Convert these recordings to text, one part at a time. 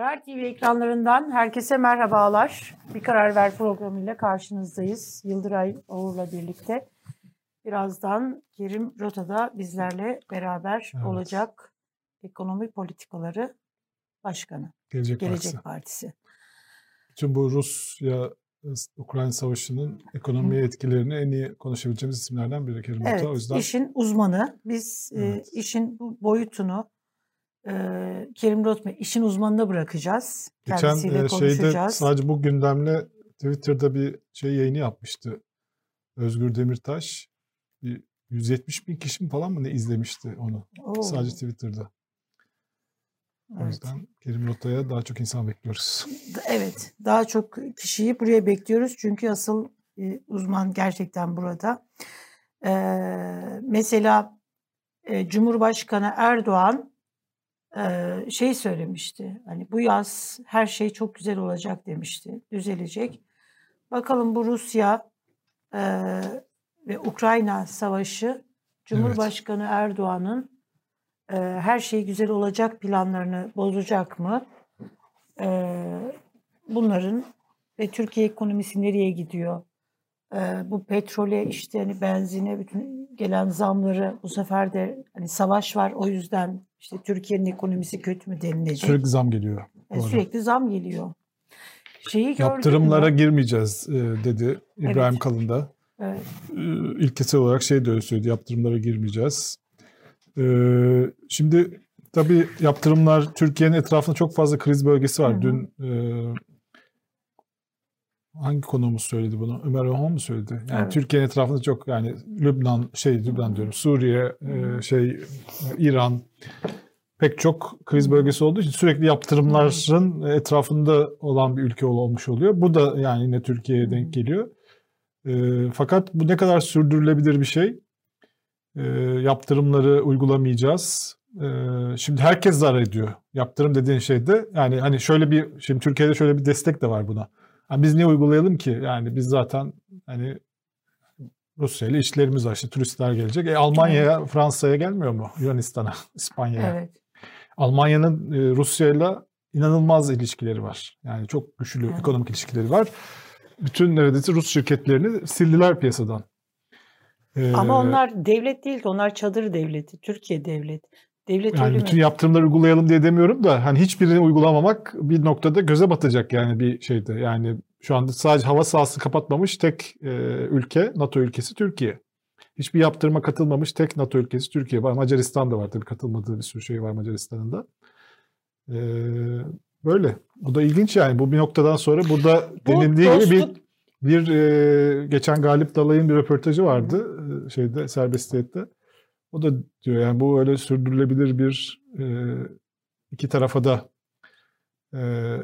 Karar TV ekranlarından herkese merhabalar. Bir Karar Ver programıyla karşınızdayız. Yıldıray Oğur'la birlikte. Birazdan Kerim Rota'da bizlerle beraber evet. olacak ekonomi politikaları başkanı. Gelecek, Gelecek Partisi. Partisi. Bütün bu Rusya Ukrayna Savaşı'nın ekonomiye etkilerini en iyi konuşabileceğimiz isimlerden biri Kerim evet, Rota. O yüzden işin uzmanı. Biz evet. e, işin bu boyutunu e, Kerim Rotme işin uzmanına bırakacağız. Geçen e, şeyde sadece bu gündemle Twitter'da bir şey yayını yapmıştı. Özgür Demirtaş bir 170 bin kişi falan mı ne izlemişti onu? Oo. Sadece Twitter'da. O evet. yüzden Kerim Rota'ya daha çok insan bekliyoruz. Evet, daha çok kişiyi buraya bekliyoruz. Çünkü asıl e, uzman gerçekten burada. E, mesela e, Cumhurbaşkanı Erdoğan e, şey söylemişti. Hani bu yaz her şey çok güzel olacak demişti. Düzelecek. Bakalım bu Rusya e, ve Ukrayna savaşı Cumhurbaşkanı evet. Erdoğan'ın e, her şey güzel olacak planlarını bozacak mı? E, bunların ve Türkiye ekonomisi nereye gidiyor? Bu petrole işte hani benzine bütün gelen zamları bu sefer de hani savaş var o yüzden işte Türkiye'nin ekonomisi kötü mü denilecek? Sürekli zam geliyor. E, sürekli zam geliyor. Şeyi Yaptırımlara mı? girmeyeceğiz dedi İbrahim evet. Kalın'da. Evet. İlkesel olarak şey de öyle söyledi. Yaptırımlara girmeyeceğiz. Şimdi tabii yaptırımlar Türkiye'nin etrafında çok fazla kriz bölgesi var. Hı hı. Dün hangi konuğumuz söyledi bunu? Ömer Orhan mı söyledi? Yani evet. Türkiye'nin etrafında çok yani Lübnan şey Lübnan diyorum Suriye e, şey İran pek çok kriz bölgesi olduğu için sürekli yaptırımların etrafında olan bir ülke olmuş oluyor. Bu da yani yine Türkiye'ye denk geliyor. E, fakat bu ne kadar sürdürülebilir bir şey? e, yaptırımları uygulamayacağız. E, şimdi herkes zarar ediyor. Yaptırım dediğin şeyde yani hani şöyle bir şimdi Türkiye'de şöyle bir destek de var buna. Yani biz niye uygulayalım ki? Yani biz zaten hani Rusya ile işlerimiz var. İşte turistler gelecek. E, Almanya'ya, evet. Fransa'ya gelmiyor mu? Yunanistan'a, İspanya'ya. Evet. Almanya'nın e, Rusya ile inanılmaz ilişkileri var. Yani çok güçlü evet. ekonomik ilişkileri var. Bütün neredeyse Rus şirketlerini sildiler piyasadan. Ee, Ama onlar devlet değil onlar çadır devleti, Türkiye devlet. Devlet yani bütün mi? yaptırımları uygulayalım diye demiyorum da hani hiçbirini uygulamamak bir noktada göze batacak yani bir şeyde. Yani şu anda sadece hava sahası kapatmamış tek e, ülke NATO ülkesi Türkiye. Hiçbir yaptırıma katılmamış tek NATO ülkesi Türkiye var. Macaristan da var tabii katılmadığı bir sürü şey var Macaristan'ın da. Ee, böyle. Bu da ilginç yani. Bu bir noktadan sonra burada Bu denildiği gibi bir bir e, geçen Galip Dalay'ın bir röportajı vardı e, şeyde serbestiyette. O da diyor yani bu öyle sürdürülebilir bir e, iki tarafa da e,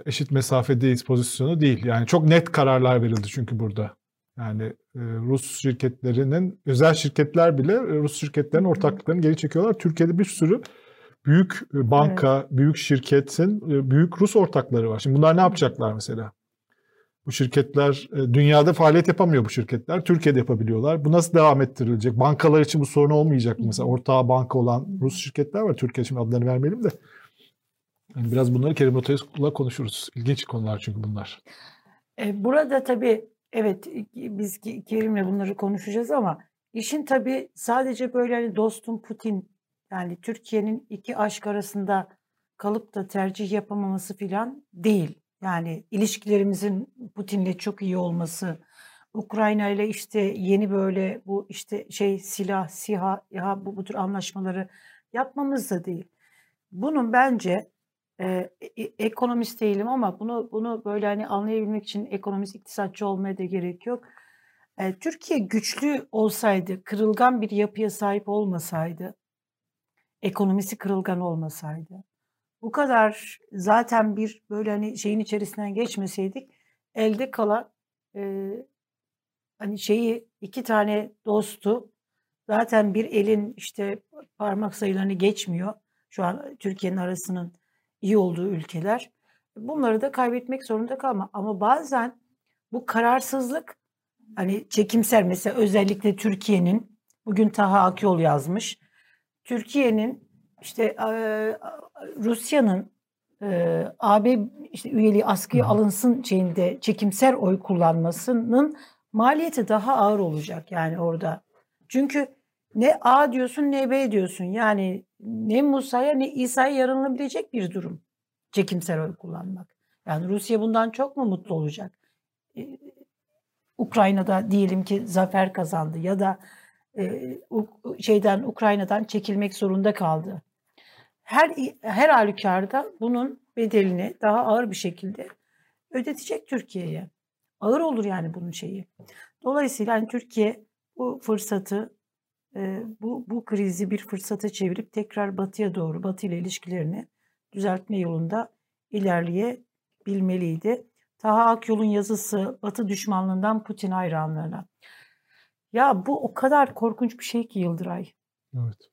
eşit mesafedeyiz pozisyonu değil. Yani çok net kararlar verildi çünkü burada. Yani e, Rus şirketlerinin, özel şirketler bile Rus şirketlerin ortaklıklarını geri çekiyorlar. Türkiye'de bir sürü büyük banka, evet. büyük şirketin, e, büyük Rus ortakları var. Şimdi bunlar ne yapacaklar mesela? Bu şirketler e, dünyada faaliyet yapamıyor bu şirketler. Türkiye'de yapabiliyorlar. Bu nasıl devam ettirilecek? Bankalar için bu sorun olmayacak mı? Mesela ortağı banka olan Rus şirketler var. Türkiye için adlarını vermeyelim de. Yani biraz bunları Kerim Rotay'la konuşuruz. İlginç konular çünkü bunlar. E, burada tabii evet biz Kerim'le bunları konuşacağız ama işin tabii sadece böyle hani dostum Putin yani Türkiye'nin iki aşk arasında kalıp da tercih yapamaması falan değil. Yani ilişkilerimizin Putin'le çok iyi olması, Ukrayna ile işte yeni böyle bu işte şey silah, siha, ya bu, bu tür anlaşmaları yapmamız da değil. Bunun bence e, e, ekonomist değilim ama bunu bunu böyle hani anlayabilmek için ekonomist iktisatçı olmaya da gerek yok. E, Türkiye güçlü olsaydı, kırılgan bir yapıya sahip olmasaydı, ekonomisi kırılgan olmasaydı, bu kadar zaten bir böyle hani şeyin içerisinden geçmeseydik elde kalan e, hani şeyi iki tane dostu zaten bir elin işte parmak sayılarını geçmiyor. Şu an Türkiye'nin arasının iyi olduğu ülkeler. Bunları da kaybetmek zorunda kalma. Ama bazen bu kararsızlık hani çekimser mesela özellikle Türkiye'nin bugün Taha Akyol yazmış. Türkiye'nin işte Rusya'nın e, AB işte üyeliği askıya Hı. alınsın şeyinde çekimser oy kullanmasının maliyeti daha ağır olacak yani orada. Çünkü ne A diyorsun ne B diyorsun. Yani ne Musa'ya ne İsa'ya yarınılabilecek bir durum. Çekimser oy kullanmak. Yani Rusya bundan çok mu mutlu olacak? Ee, Ukrayna'da diyelim ki zafer kazandı ya da e, şeyden Ukrayna'dan çekilmek zorunda kaldı. Her her halükarda bunun bedelini daha ağır bir şekilde ödetecek Türkiye'ye. Ağır olur yani bunun şeyi. Dolayısıyla hani Türkiye bu fırsatı e, bu bu krizi bir fırsata çevirip tekrar batıya doğru batı ile ilişkilerini düzeltme yolunda ilerleyebilmeliydi. Taha Akyol'un yazısı Batı düşmanlığından Putin hayranlığına. Ya bu o kadar korkunç bir şey ki Yıldıray. Evet.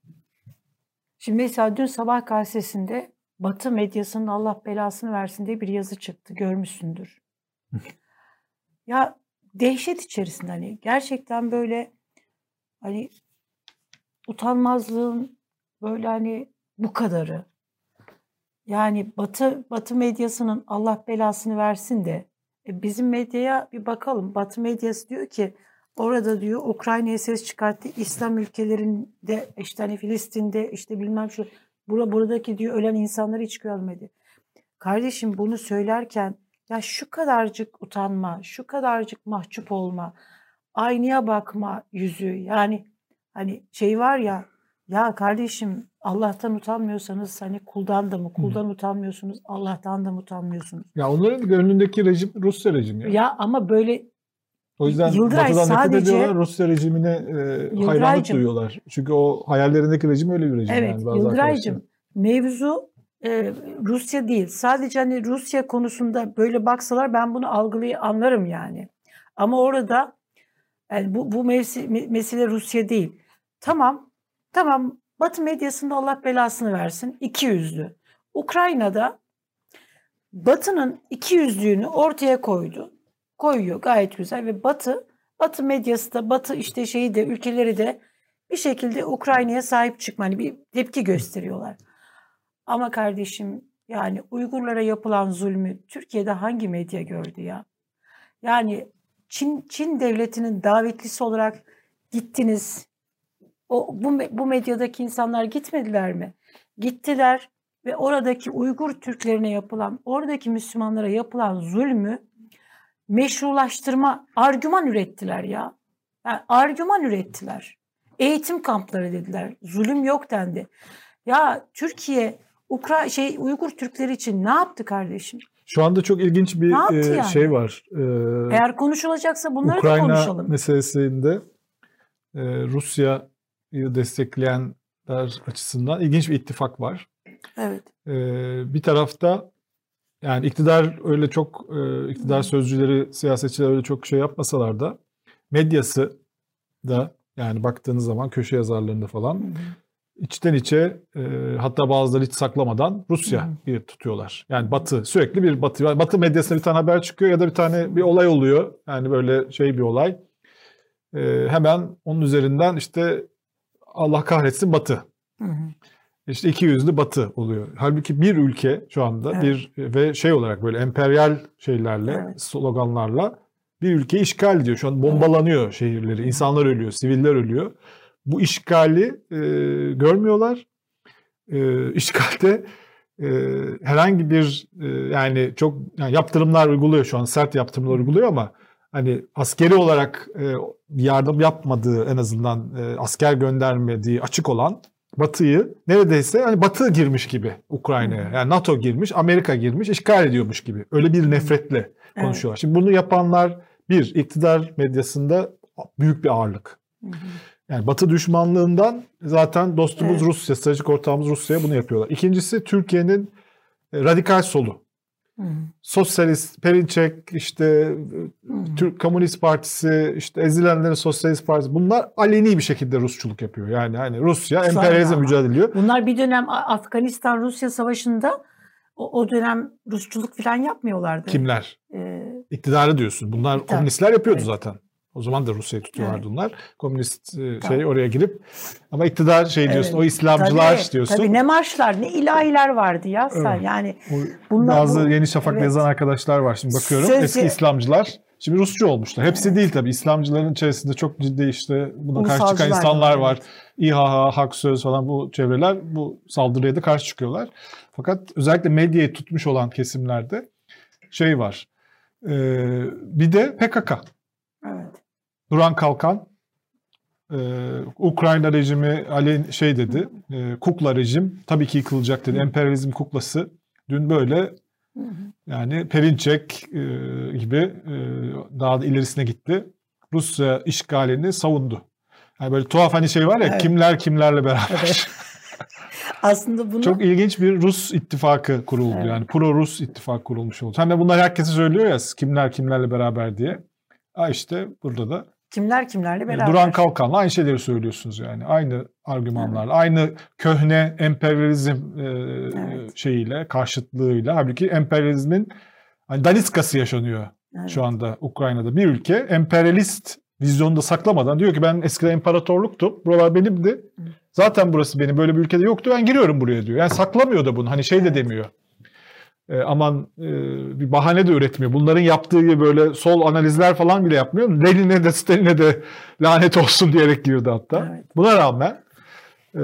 Şimdi mesela dün sabah gazetesinde Batı medyasının Allah belasını versin diye bir yazı çıktı. Görmüşsündür. ya dehşet içerisinde hani gerçekten böyle hani utanmazlığın böyle hani bu kadarı. Yani Batı Batı medyasının Allah belasını versin de e, bizim medyaya bir bakalım. Batı medyası diyor ki orada diyor Ukrayna'ya ses çıkarttı. İslam ülkelerinde işte hani Filistin'de işte bilmem şu bura buradaki diyor ölen insanları hiç görmedi. Kardeşim bunu söylerken ya şu kadarcık utanma, şu kadarcık mahcup olma, aynaya bakma yüzü yani hani şey var ya ya kardeşim Allah'tan utanmıyorsanız hani kuldan da mı? Kuldan utanmıyorsunuz, Allah'tan da mı utanmıyorsunuz? Ya onların gönlündeki rejim Rusya rejimi. Ya. Ya ama böyle o yüzden Yıldıray Batı'dan nefret sadece- ediyorlar, Rusya rejimine e, hayranlık duyuyorlar. Çünkü o hayallerindeki rejim öyle bir rejim evet yani Yıldıraycığım mevzu e, Rusya değil. Sadece hani Rusya konusunda böyle baksalar ben bunu algılayı anlarım yani. Ama orada yani bu, bu mevsi, me- mesele Rusya değil. Tamam, tamam Batı medyasında Allah belasını versin. iki yüzlü. Ukrayna'da Batı'nın iki yüzlüğünü ortaya koydu. Koyuyor gayet güzel ve Batı, Batı medyası da Batı işte şeyi de ülkeleri de bir şekilde Ukrayna'ya sahip çıkma hani bir tepki gösteriyorlar. Ama kardeşim yani Uygurlara yapılan zulmü Türkiye'de hangi medya gördü ya? Yani Çin Çin devletinin davetlisi olarak gittiniz. O bu bu medyadaki insanlar gitmediler mi? Gittiler ve oradaki Uygur Türklerine yapılan, oradaki Müslümanlara yapılan zulmü meşrulaştırma, argüman ürettiler ya. Yani argüman ürettiler. Eğitim kampları dediler. Zulüm yok dendi. Ya Türkiye Ukra şey Uygur Türkleri için ne yaptı kardeşim? Şu anda çok ilginç bir e, yani? şey var. E, Eğer konuşulacaksa bunları da Ukrayna konuşalım. meselesinde e, Rusya'yı destekleyenler açısından ilginç bir ittifak var. Evet. E, bir tarafta yani iktidar öyle çok e, iktidar Hı. sözcüleri, siyasetçiler öyle çok şey yapmasalar da medyası da yani baktığınız zaman köşe yazarlarında falan Hı hı. içten içe e, hatta bazıları hiç saklamadan Rusya hı. bir tutuyorlar. Yani Batı sürekli bir Batı Batı medyasında bir tane haber çıkıyor ya da bir tane bir olay oluyor. Yani böyle şey bir olay. E, hemen onun üzerinden işte Allah kahretsin Batı. Hı hı. İşte iki yüzlü Batı oluyor. Halbuki bir ülke şu anda Evet. bir ve şey olarak böyle emperyal şeylerle, Evet. sloganlarla bir ülkeyi işgal ediyor. Şu an bombalanıyor şehirleri, insanlar ölüyor, siviller ölüyor. Bu işgali e, görmüyorlar. E, işgalde e, herhangi bir e, yani çok yani yaptırımlar uyguluyor şu an sert yaptırımlar uyguluyor ama hani askeri olarak e, yardım yapmadığı en azından e, asker göndermediği açık olan Batı'yı neredeyse hani Batı girmiş gibi Ukrayna'ya. Yani NATO girmiş, Amerika girmiş, işgal ediyormuş gibi. Öyle bir nefretle konuşuyorlar. Şimdi bunu yapanlar bir iktidar medyasında büyük bir ağırlık. Hı hı. Yani Batı düşmanlığından zaten dostumuz Evet. Rusya, stratejik ortağımız Rusya'ya bunu yapıyorlar. İkincisi Türkiye'nin e, radikal solu. Hı. Sosyalist, Perinçek, işte Hı. Türk Komünist Partisi, işte ezilenlerin Sosyalist Partisi bunlar aleni bir şekilde Rusçuluk yapıyor. Yani hani Rusya ama. mücadele ediyor. Bunlar bir dönem A- Afganistan-Rusya savaşında o, o dönem Rusçuluk falan yapmıyorlardı. Kimler? Ee, İktidarı diyorsun. Bunlar İktidar, komünistler yapıyordu evet. zaten. O zaman da Rusya'yı tutuyorlardı evet. onlar. Komünist e, tamam. şey oraya girip ama iktidar şey diyorsun evet. o İslamcılar tabii, diyorsun. Tabii ne marşlar ne ilahiler vardı ya sen evet. yani. Bunlar, Bazı bu, Yeni Şafak'ta evet. yazan arkadaşlar var şimdi bakıyorum Söz, eski İslamcılar. Şimdi Rusçu olmuşlar. Hepsi evet. değil tabii. İslamcıların içerisinde çok ciddi işte buna karşı çıkan insanlar var. İHA, Hak Söz falan bu çevreler bu saldırıya da karşı çıkıyorlar. Fakat özellikle medyayı tutmuş olan kesimlerde şey var. Ee, bir de PKK. Duran Kalkan e, Ukrayna rejimi Ali şey dedi. E, kukla rejim tabii ki yıkılacak dedi. Emperyalizm kuklası. Dün böyle yani Perinçek e, gibi e, daha da ilerisine gitti. Rusya işgalini savundu. Yani böyle tuhaf hani şey var ya evet. kimler kimlerle beraber. Evet. Aslında bunu... Çok ilginç bir Rus ittifakı kuruldu. Evet. Yani pro-Rus ittifak kurulmuş oldu. Hem de bunlar herkese söylüyor ya kimler kimlerle beraber diye. Ha işte burada da Kimler kimlerle beraber? Duran Kalkan'la aynı şeyleri söylüyorsunuz yani. Aynı argümanlarla, evet. aynı köhne emperyalizm e, evet. şeyiyle, karşıtlığıyla. Halbuki emperyalizmin hani daniskası yaşanıyor evet. şu anda Ukrayna'da. Bir ülke emperyalist vizyonda saklamadan diyor ki ben eskiden imparatorluktum. Buralar benimdi. Zaten burası benim. Böyle bir ülkede yoktu. Ben giriyorum buraya diyor. Yani saklamıyor da bunu. Hani şey de demiyor e, aman e, bir bahane de üretmiyor. Bunların yaptığı gibi böyle sol analizler falan bile yapmıyor. Lenin'e de Stalin'e de lanet olsun diyerek girdi hatta. Evet. Buna rağmen e,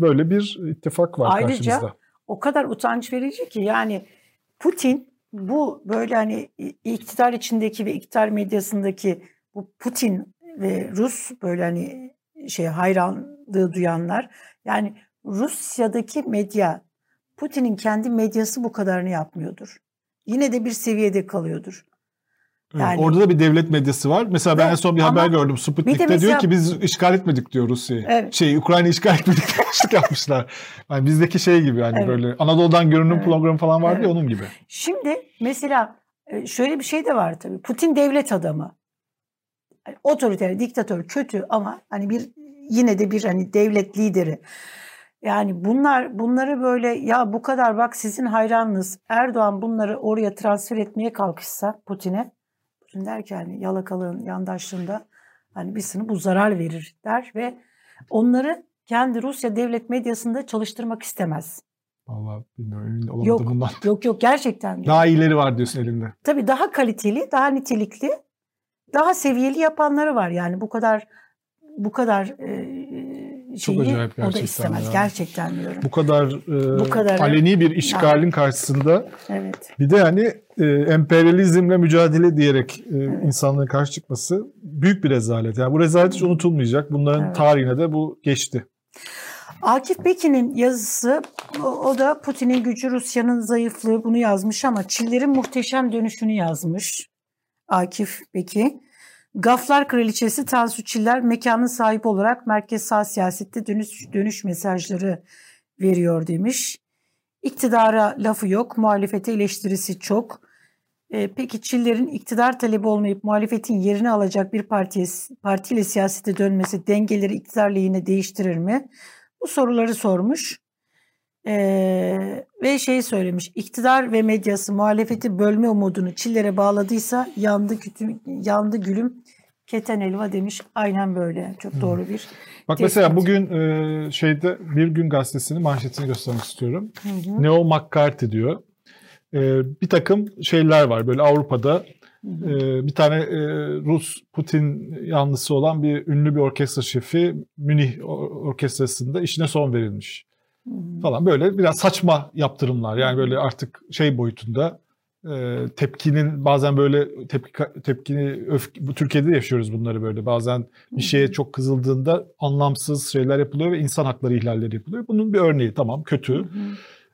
böyle bir ittifak var Ayrıca, karşımızda. o kadar utanç verici ki yani Putin bu böyle hani iktidar içindeki ve iktidar medyasındaki bu Putin ve Rus böyle hani şey hayranlığı duyanlar yani Rusya'daki medya Putin'in kendi medyası bu kadarını yapmıyordur. Yine de bir seviyede kalıyordur. Yani, orada da bir devlet medyası var. Mesela ben en son bir haber gördüm. Sputnik'te mesela, diyor ki biz işgal etmedik diyor Rusya'yı. Evet. Şey Ukrayna işgal etmedik diye yapmışlar. Yani bizdeki şey gibi yani evet. böyle Anadolu'dan görünüm evet. programı falan vardı evet. ya onun gibi. Şimdi mesela e, şöyle bir şey de var tabii. Putin devlet adamı. otoriter, diktatör, kötü ama hani bir yine de bir hani devlet lideri. Yani bunlar bunları böyle ya bu kadar bak sizin hayranınız Erdoğan bunları oraya transfer etmeye kalkışsa Putin'e Putin der ki hani yalakalığın yandaşlığında hani bir sınıf bu zarar verir der ve onları kendi Rusya devlet medyasında çalıştırmak istemez. Allah bilmiyorum. Yok, bundan. yok yok gerçekten. Daha iyileri var diyorsun elinde. Tabii daha kaliteli, daha nitelikli, daha seviyeli yapanları var. Yani bu kadar bu kadar e, şeyi Çok acayip o da istemez. Ya. Gerçekten diyorum. Bu kadar, e, bu kadar aleni bir işgalin yani. karşısında evet. bir de hani e, emperyalizmle mücadele diyerek e, evet. insanların karşı çıkması büyük bir rezalet. Yani bu rezalet hiç unutulmayacak. Bunların evet. tarihine de bu geçti. Akif Bekin'in yazısı o, o da Putin'in gücü Rusya'nın zayıflığı bunu yazmış ama Çillerin muhteşem dönüşünü yazmış. Akif Beki. Gaflar Kraliçesi Tansu Çiller mekanın sahibi olarak merkez sağ siyasette dönüş, dönüş mesajları veriyor demiş. İktidara lafı yok, muhalefete eleştirisi çok. E, peki Çiller'in iktidar talebi olmayıp muhalefetin yerini alacak bir partiye, partiyle siyasete dönmesi dengeleri iktidar lehine değiştirir mi? Bu soruları sormuş. Ee, ve şey söylemiş iktidar ve medyası muhalefeti bölme umudunu çillere bağladıysa yandı, kütüm, yandı gülüm keten elva demiş aynen böyle çok doğru bir Bak tespit. mesela bugün e, şeyde Bir Gün Gazetesi'nin manşetini göstermek istiyorum. Hı hı. Neo McCarthy diyor. E, bir takım şeyler var böyle Avrupa'da e, bir tane e, Rus Putin yanlısı olan bir ünlü bir orkestra şefi Münih orkestrasında işine son verilmiş falan böyle biraz saçma yaptırımlar yani böyle artık şey boyutunda e, tepkinin bazen böyle tepki tepkini öfke, bu Türkiye'de yaşıyoruz bunları böyle bazen bir şeye çok kızıldığında anlamsız şeyler yapılıyor ve insan hakları ihlalleri yapılıyor. Bunun bir örneği tamam kötü.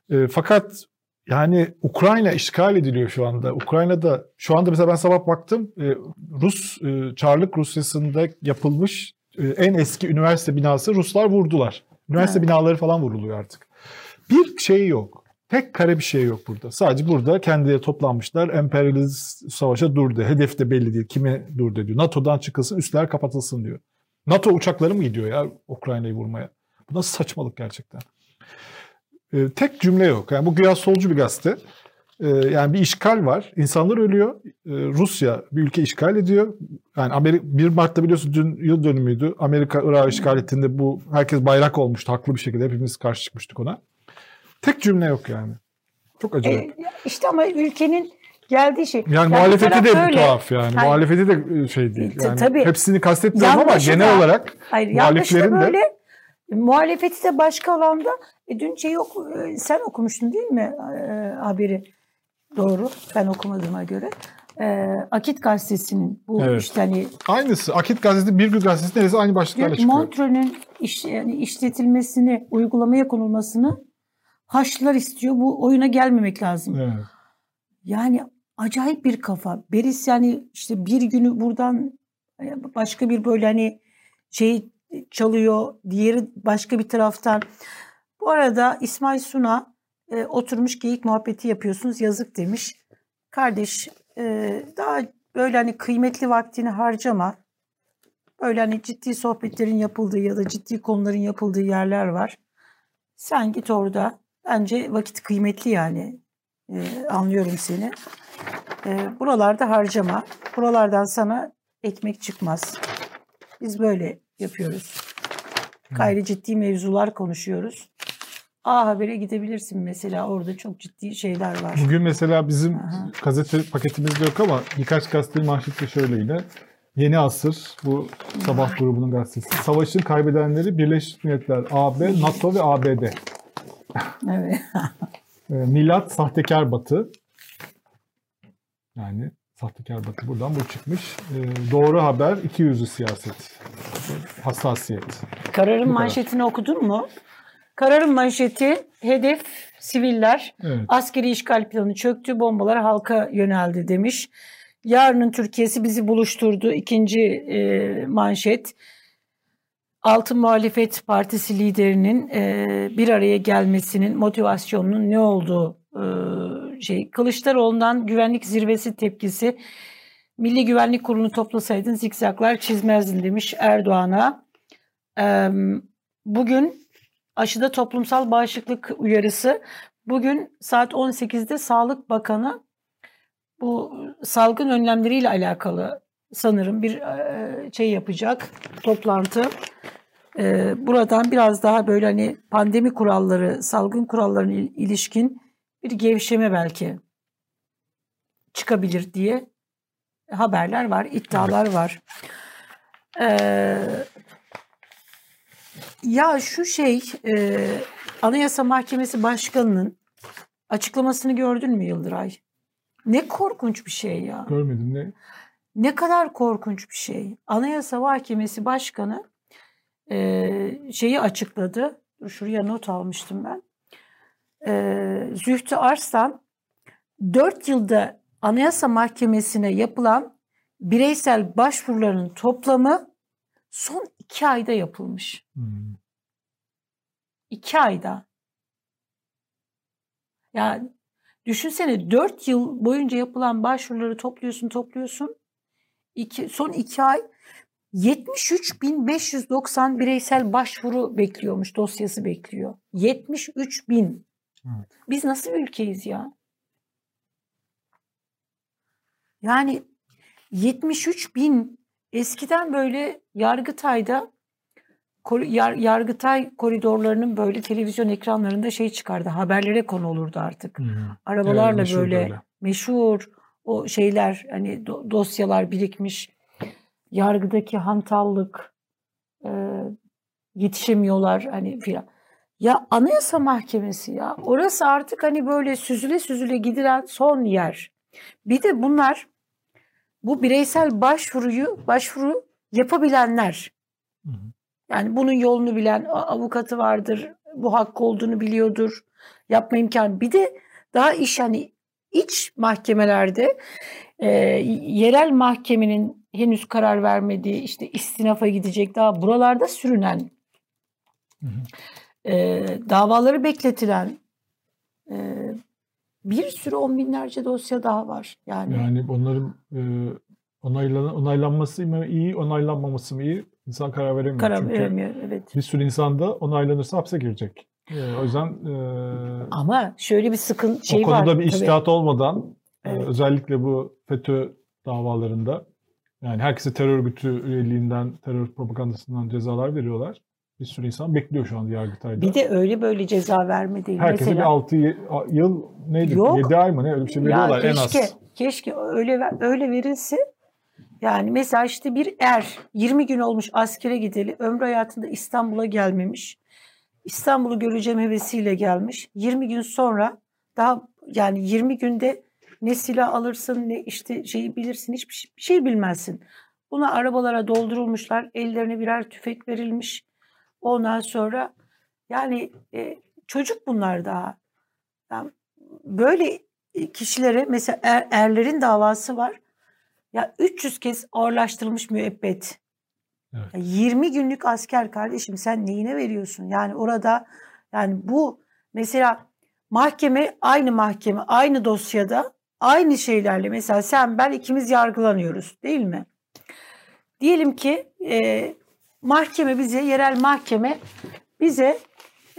E, fakat yani Ukrayna işgal ediliyor şu anda. Ukrayna'da şu anda mesela ben sabah baktım e, Rus e, Çarlık Rusyası'nda yapılmış e, en eski üniversite binası Ruslar vurdular. Üniversite evet. binaları falan vuruluyor artık. Bir şey yok. Tek kare bir şey yok burada. Sadece burada kendileri toplanmışlar. Emperyalist savaşa dur de. Hedef de belli değil. Kime dur de diyor. NATO'dan çıkılsın, üstler kapatılsın diyor. NATO uçakları mı gidiyor ya Ukrayna'yı vurmaya? Bu nasıl saçmalık gerçekten. Ee, tek cümle yok. Yani bu güya solcu bir gazete. E, yani bir işgal var. İnsanlar ölüyor. E, Rusya bir ülke işgal ediyor. Yani Amerika 1 Mart'ta biliyorsun dün yıl dönümüydü. Amerika Irak'ı işgal ettiğinde bu herkes bayrak olmuştu haklı bir şekilde. Hepimiz karşı çıkmıştık ona. Tek cümle yok yani. Çok acayip. E, işte ama ülkenin geldiği şey. Yani, muhalefeti de böyle. tuhaf yani. Hayır. Muhalefeti de şey değil. Yani Tabii. Hepsini kastetmiyorum ama genel da, olarak hayır, muhaliflerin de böyle, muhalefeti de başka alanda. E, dün şey yok, e, sen okumuştun değil mi e, haberi? Doğru. Ben okumadığıma göre. E, Akit gazetesinin bu evet. işte hani aynısı. Akit gazetesi bir gün gazetesi neresi aynı başlıklarla çıkıyor. Montreux'ün iş, yani işletilmesini, uygulamaya konulmasını Haçlılar istiyor. Bu oyuna gelmemek lazım. Evet. Yani acayip bir kafa. Beris yani işte bir günü buradan e, başka bir böyle hani şey çalıyor, diğeri başka bir taraftan. Bu arada İsmail Suna e, oturmuş geyik muhabbeti yapıyorsunuz yazık demiş. Kardeş e, daha böyle hani kıymetli vaktini harcama. Böyle hani ciddi sohbetlerin yapıldığı ya da ciddi konuların yapıldığı yerler var. Sen git orada. Bence vakit kıymetli yani. E, anlıyorum seni. E, buralarda harcama. Buralardan sana ekmek çıkmaz. Biz böyle yapıyoruz. Gayri ciddi mevzular konuşuyoruz. A Haber'e gidebilirsin mesela orada çok ciddi şeyler var. Bugün mesela bizim Aha. gazete paketimizde yok ama birkaç gazete manşette şöyle yine. Yeni Asır bu sabah grubunun gazetesi. Savaşın kaybedenleri Birleşmiş Milletler, AB, NATO ve ABD. Evet. Ee, Milat sahtekar batı. Yani sahtekar batı buradan bu çıkmış. Ee, doğru haber iki yüzlü siyaset. Hassasiyet. Kararın bu manşetini kadar. okudun mu? Kararın manşeti hedef siviller. Evet. Askeri işgal planı çöktü, bombalar halka yöneldi demiş. Yarının Türkiye'si bizi buluşturdu. İkinci e, manşet. Altın Muhalefet Partisi liderinin e, bir araya gelmesinin motivasyonunun ne olduğu e, şey. Kılıçdaroğlu'ndan güvenlik zirvesi tepkisi. Milli Güvenlik Kurulu toplasaydın zikzaklar çizmezdin demiş Erdoğan'a. E, bugün aşıda toplumsal bağışıklık uyarısı. Bugün saat 18'de Sağlık Bakanı bu salgın önlemleriyle alakalı sanırım bir şey yapacak toplantı. Buradan biraz daha böyle hani pandemi kuralları, salgın kurallarına ilişkin bir gevşeme belki çıkabilir diye haberler var, iddialar var. Ya şu şey, Anayasa Mahkemesi Başkanı'nın açıklamasını gördün mü Yıldıray? Ne korkunç bir şey ya. Görmedim ne? Ne kadar korkunç bir şey. Anayasa Mahkemesi Başkanı e, şeyi açıkladı. Şuraya not almıştım ben. E, Zühtü Arslan 4 yılda Anayasa Mahkemesi'ne yapılan bireysel başvuruların toplamı son 2 ayda yapılmış. 2 hmm. ayda. Yani düşünsene 4 yıl boyunca yapılan başvuruları topluyorsun topluyorsun iki, son iki ay 73.590 bireysel başvuru bekliyormuş, dosyası bekliyor. 73 bin. Evet. Biz nasıl bir ülkeyiz ya? Yani 73 bin eskiden böyle Yargıtay'da Yar, Yargıtay koridorlarının böyle televizyon ekranlarında şey çıkardı. Haberlere konu olurdu artık. Hmm. Arabalarla evet, meşhur böyle, böyle meşhur o şeyler hani dosyalar birikmiş yargıdaki hantallık e, yetişemiyorlar hani filan. Ya Anayasa Mahkemesi ya orası artık hani böyle süzüle süzüle gidilen son yer. Bir de bunlar bu bireysel başvuruyu başvuru yapabilenler. Yani bunun yolunu bilen avukatı vardır, bu hakkı olduğunu biliyordur, yapma imkanı. Bir de daha iş hani iç mahkemelerde e, yerel mahkemenin henüz karar vermediği işte istinafa gidecek daha buralarda sürünen E, davaları bekletilen e, bir sürü on binlerce dosya daha var. Yani yani onların e, onaylan, onaylanması mı iyi, onaylanmaması mı iyi? İnsan karar veremiyor. Karar Çünkü veremiyor, evet. Bir sürü insan da onaylanırsa hapse girecek. Ee, o yüzden e, Ama şöyle bir sıkıntı şey o konuda var. bir iştihat olmadan e, Evet. özellikle bu FETÖ davalarında yani herkese terör örgütü üyeliğinden, terör propagandasından cezalar veriyorlar. Bir sürü insan bekliyor şu anda Yargıtay'da. Bir de öyle böyle ceza verme değil. Herkese Mesela, bir 6 yıl neydi? Yok. 7 ay mı ne öyle bir şey veriyorlar en keşke, az. Keşke öyle öyle verilse. Yani mesela işte bir er 20 gün olmuş askere gideli ömrü hayatında İstanbul'a gelmemiş. İstanbul'u göreceğim hevesiyle gelmiş. 20 gün sonra daha yani 20 günde ne silah alırsın ne işte şeyi bilirsin hiçbir şey, şey bilmezsin. Buna arabalara doldurulmuşlar. Ellerine birer tüfek verilmiş. Ondan sonra yani e, çocuk bunlar daha. Yani böyle kişilere mesela er- erlerin davası var. Ya 300 kez ağırlaştırılmış müebbet. Evet. Ya 20 günlük asker kardeşim sen neyine veriyorsun? Yani orada yani bu mesela mahkeme aynı mahkeme aynı dosyada aynı şeylerle mesela sen ben ikimiz yargılanıyoruz değil mi? Diyelim ki e, mahkeme bize yerel mahkeme bize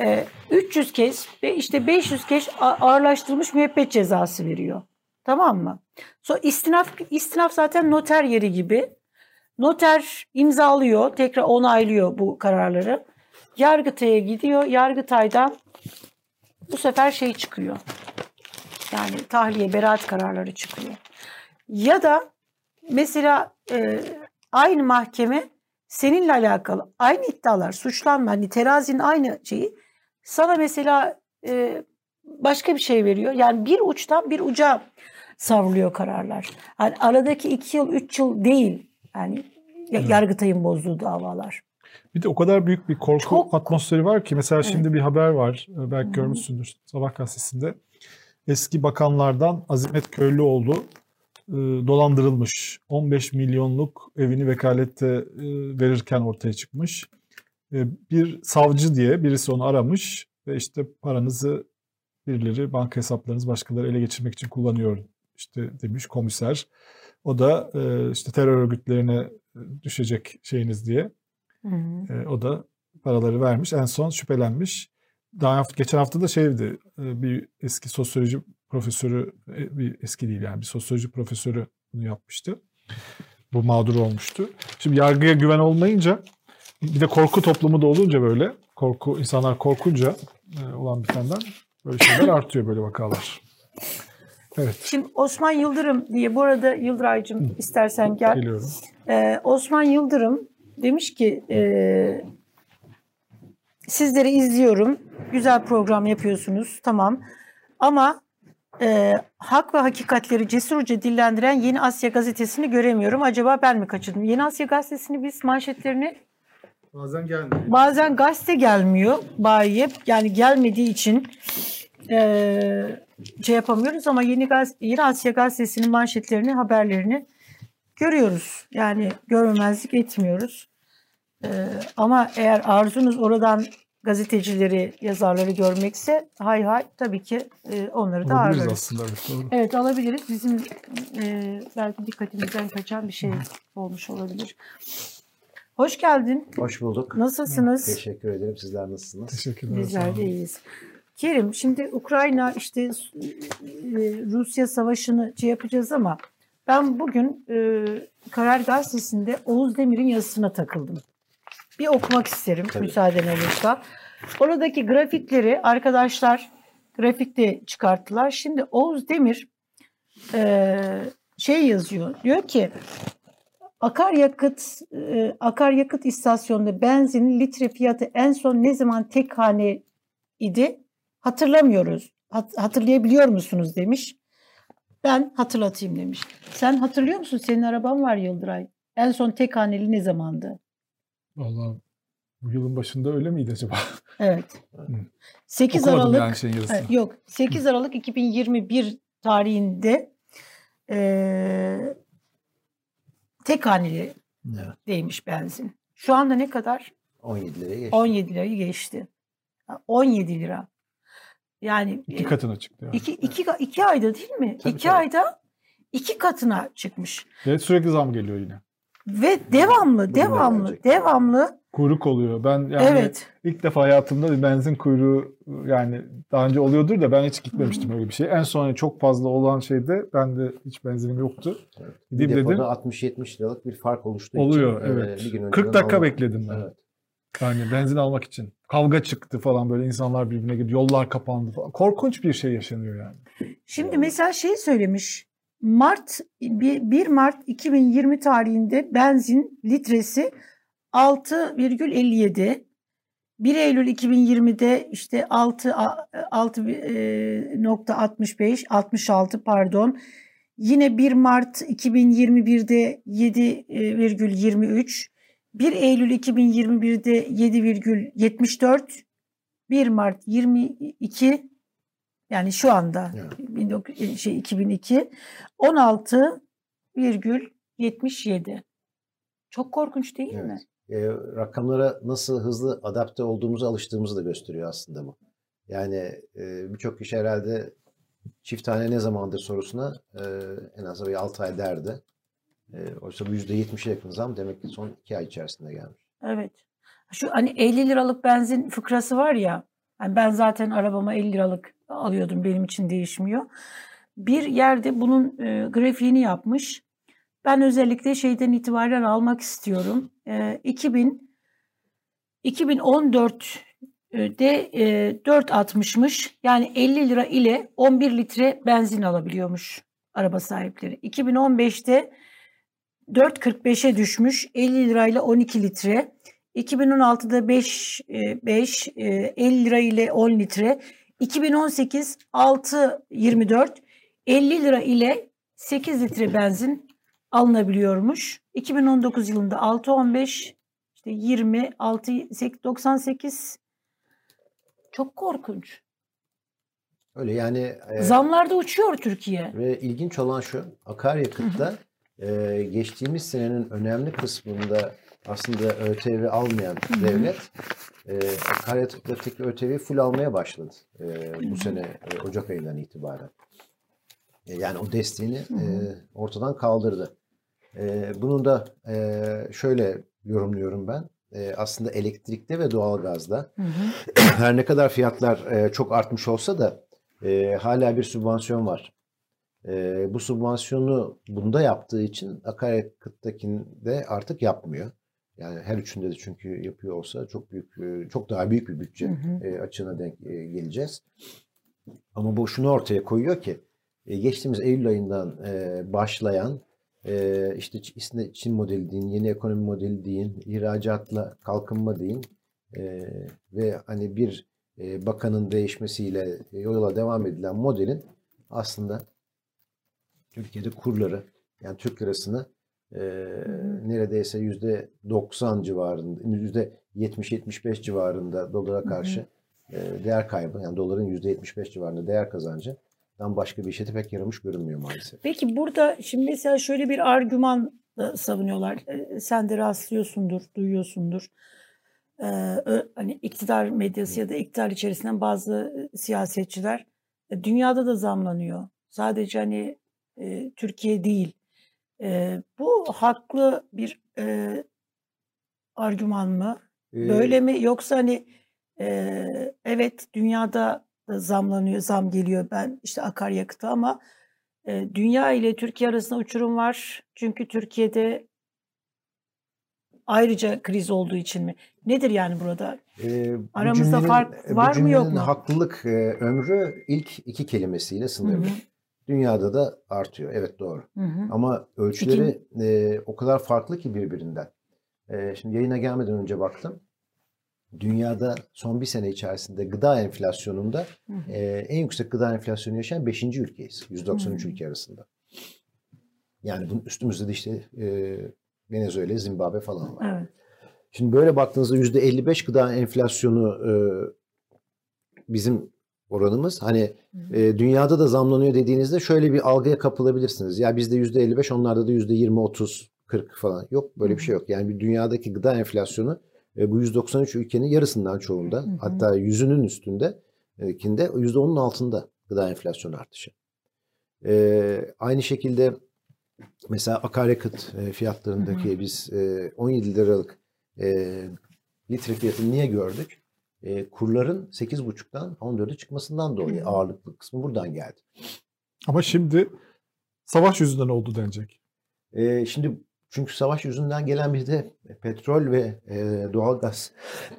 e, 300 kez ve işte 500 kez ağırlaştırılmış müebbet cezası veriyor. Tamam mı? Sonra istinaf, istinaf zaten noter yeri gibi. Noter imzalıyor, tekrar onaylıyor bu kararları. Yargıtay'a gidiyor. Yargıtay'dan bu sefer şey çıkıyor. Yani tahliye, beraat kararları çıkıyor. Ya da mesela e, aynı mahkeme seninle alakalı aynı iddialar, suçlanma, hani terazinin aynı şeyi sana mesela e, başka bir şey veriyor. Yani bir uçtan bir uca savruluyor kararlar. Yani aradaki iki yıl, üç yıl değil. Yani ya- Evet. Yargıtay'ın bozduğu davalar. Bir de o kadar büyük bir korku Çok. atmosferi var ki mesela Evet. şimdi bir haber var e, belki görmüşsündür Sabah gazetesinde. Eski bakanlardan Azimet Köylüoğlu e, dolandırılmış. 15 milyonluk evini vekalette e, verirken ortaya çıkmış. E, bir savcı diye birisi onu aramış ve işte paranızı birileri banka hesaplarınızı başkaları ele geçirmek için kullanıyor işte demiş komiser. O da e, işte terör örgütlerine düşecek şeyiniz diye Hı hı. e, o da paraları vermiş. En son şüphelenmiş. Daha geçen hafta da şeydi bir eski sosyoloji profesörü e, bir eski değil yani bir sosyoloji profesörü bunu yapmıştı. Bu mağdur olmuştu. Şimdi yargıya güven olmayınca bir de korku toplumu da olunca böyle korku insanlar korkunca e, olan bitenden böyle şeyler artıyor böyle vakalar. Evet Şimdi Osman Yıldırım diye bu arada Yıldıraycığım istersen gel. geliyorum. Ee, Osman Yıldırım demiş ki e, sizleri izliyorum. Güzel program yapıyorsunuz. Tamam. Ama e, hak ve hakikatleri cesurca dillendiren Yeni Asya gazetesini göremiyorum. Acaba ben mi kaçırdım? Yeni Asya gazetesini biz manşetlerini Bazen gelmiyor. bazen gazete gelmiyor bayiye. Yani gelmediği için e, şey yapamıyoruz ama Yeni, Gaz Yeni Asya gazetesinin manşetlerini, haberlerini görüyoruz. Yani görmemezlik etmiyoruz. E, ama eğer arzunuz oradan gazetecileri, yazarları görmekse hay hay tabii ki e, onları da Olabiliriz ağırlarız. aslında. Evet, doğru. Evet alabiliriz. Bizim e, belki dikkatimizden kaçan bir şey olmuş olabilir. Hoş geldin. Hoş bulduk. Nasılsınız? Teşekkür ederim. Sizler nasılsınız? Teşekkürler. Bizler de iyiyiz. Kerim şimdi Ukrayna işte e, Rusya savaşını şey yapacağız ama ben bugün e, Karar Gazetesi'nde Oğuz Demir'in yazısına takıldım. Bir okumak isterim Tabii. müsaaden olursa. Oradaki grafikleri arkadaşlar grafikte çıkarttılar. Şimdi Oğuz Demir e, şey yazıyor. Diyor ki akaryakıt e, akaryakıt istasyonunda benzinin litre fiyatı en son ne zaman tek hane idi? Hatırlamıyoruz. Hat- hatırlayabiliyor musunuz demiş. Ben hatırlatayım demiş. Sen hatırlıyor musun? Senin araban var Yıldıray. En son tek haneli ne zamandı? Vallahi bu yılın başında öyle miydi acaba? Evet. 8 Okumadım Aralık yani şeyin yazısını. Evet, yok 8 Aralık 2021 tarihinde eee tek haneli Evet. değmiş benzin. Şu anda ne kadar? 17 liraya geçti. 17 lirayı geçti. Ha, 17 lira. Yani İki e, katına çıktı. Yani. iki, iki, iki ayda değil mi? Tabii, iki tabii. ayda iki katına çıkmış. Ve sürekli zam geliyor yine. Ve devamlı, de devamlı, gelecek. devamlı Kuyruk oluyor. Ben yani evet. ilk defa hayatımda bir benzin kuyruğu yani daha önce oluyordur da ben hiç gitmemiştim öyle bir şey. En son çok fazla olan şeyde bende hiç benzinim yoktu. Evet. Gideyim bir dedim. depoda 60-70 liralık bir fark oluştu. Oluyor için, e, evet. bir gün 40 önceden dakika almak- bekledim ben. Evet. Yani benzin almak için. Kavga çıktı falan böyle insanlar birbirine girdi. Yollar kapandı falan. Korkunç bir şey yaşanıyor yani. Şimdi mesela şey söylemiş. Mart 1 Mart 2020 tarihinde benzin litresi 6,57. 1 Eylül 2020'de işte 6 6.65 66 pardon. Yine 1 Mart 2021'de 7,23. 1 Eylül 2021'de 7,74. 1 Mart 22 yani şu anda Evet. 19 şey 2002 16,77. Çok korkunç değil Evet. mi? E, rakamlara nasıl hızlı adapte olduğumuzu alıştığımızı da gösteriyor aslında bu. Yani e, birçok kişi herhalde çift tane ne zamandır sorusuna e, en az bir 6 ay derdi. E, oysa bu %70'e yakın zam demek ki son 2 ay içerisinde gelmiş. Evet. Şu hani 50 liralık benzin fıkrası var ya. hani ben zaten arabama 50 liralık alıyordum. Benim için değişmiyor. Bir yerde bunun e, grafiğini yapmış. Ben özellikle şeyden itibaren almak istiyorum. E, 2000 2014'de e, 4.60'mış. Yani 50 lira ile 11 litre benzin alabiliyormuş araba sahipleri. 2015'te 4.45'e düşmüş. 50 lirayla 12 litre. 2016'da 5, 5 50 lira ile 10 litre. 2018 6.24 50 lira ile 8 litre benzin alınabiliyormuş. 2019 yılında 6.15 işte 20 6 98 çok korkunç. Öyle yani e, Zamlarda uçuyor Türkiye. ve ilginç olan şu akaryakıtta e, geçtiğimiz senenin önemli kısmında aslında ÖTV almayan hı. devlet e, akaryakıttaki ÖTV'yi full almaya başladı e, bu sene e, Ocak ayından itibaren. E, yani o desteğini e, ortadan kaldırdı. E, bunu da e, şöyle yorumluyorum ben. E, aslında elektrikte ve doğalgazda Hı hı. her ne kadar fiyatlar e, çok artmış olsa da e, hala bir sübvansiyon var. E, bu sübvansiyonu bunda yaptığı için akaryakıttakinde artık yapmıyor. Yani her üçünde de çünkü yapıyor olsa çok büyük, e, çok daha büyük bir bütçe Hı hı. e, açığına denk e, geleceğiz. Ama bu şunu ortaya koyuyor ki geçtiğimiz Eylül ayından başlayan işte Çin modeli deyin, yeni ekonomi modeli deyin, ihracatla kalkınma deyin ve hani bir bakanın değişmesiyle yola devam edilen modelin aslında Türkiye'de kurları yani Türk lirasını e, neredeyse yüzde 90 civarında, yüzde 70-75 civarında dolara karşı e, değer kaybı yani doların yüzde 75 civarında değer kazancından başka bir işe de pek yaramış görünmüyor maalesef. Peki burada şimdi mesela şöyle bir argüman da savunuyorlar. Ee, Sen de rastlıyorsundur, duyuyorsundur. Ö- hani iktidar medyası ya da iktidar içerisinden bazı e, siyasetçiler e, dünyada da zamlanıyor. Sadece hani e, Türkiye değil. E, bu haklı bir e, argüman mı? E, Böyle mi yoksa hani e, evet dünyada da zamlanıyor, zam geliyor ben işte akaryakıta ama e, dünya ile Türkiye arasında uçurum var. Çünkü Türkiye'de ayrıca kriz olduğu için mi? Nedir yani burada? e, bu Aramızda cümlenin- fark bu var mı, yok mu? haklılık e, ömrü ilk iki kelimesiyle Hı sınırlı. hı, Dünyada da artıyor. Evet doğru. hı hı. Ama ölçüleri e, o kadar farklı ki birbirinden. E, şimdi yayına gelmeden önce baktım. Dünyada son bir sene içerisinde gıda enflasyonunda Hı hı. e, en yüksek gıda enflasyonu yaşayan 5. ülkeyiz. 193 Hı. ülke arasında. Yani bunun üstümüzde de işte e, Venezuela, Zimbabwe falan var. Evet. Şimdi böyle baktığınızda %55 gıda enflasyonu e, bizim oranımız. Hani Hı hı. e, dünyada da zamlanıyor dediğinizde şöyle bir algıya kapılabilirsiniz. Ya bizde %55 onlarda da %20, 30, 40 falan. Yok böyle bir şey yok. Yani bir dünyadaki gıda enflasyonu e, bu 193 ülkenin yarısından çoğunda Hı hı. hatta yüzünün üstünde e, kinde %10'un altında gıda enflasyonu artışı. E, aynı şekilde mesela akaryakıt e, fiyatlarındaki biz e, 17 liralık e, litre fiyatını niye gördük? E, kurların 8,5'tan 14'e çıkmasından dolayı ağırlıklı kısmı buradan geldi. Ama şimdi savaş yüzünden oldu denecek. E, şimdi çünkü savaş yüzünden gelen bir de petrol ve e, doğalgaz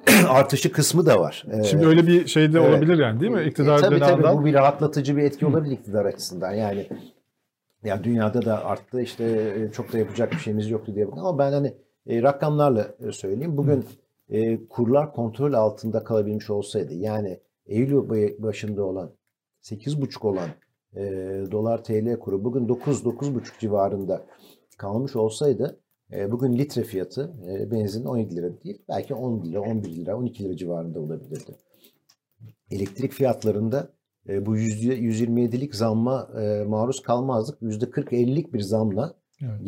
artışı kısmı da var. E, Şimdi öyle bir şey de evet. olabilir yani değil mi? İktidar e, tabii tabii bu bir rahatlatıcı bir etki olabilir iktidar açısından. Yani ya dünyada da arttı işte çok da yapacak bir şeyimiz yoktu diye. Ama ben hani e, rakamlarla söyleyeyim. Bugün e, kurlar kontrol altında kalabilmiş olsaydı yani Eylül başında olan 8,5 olan e, dolar TL kuru bugün 9-9,5 civarında kalmış olsaydı e, bugün litre fiyatı e, benzin 17 lira değil belki 10 lira, 11 lira, 12 lira civarında olabilirdi. Elektrik fiyatlarında e, bu %127'lik zamma e, maruz kalmazdık. %40-50'lik bir zamla evet.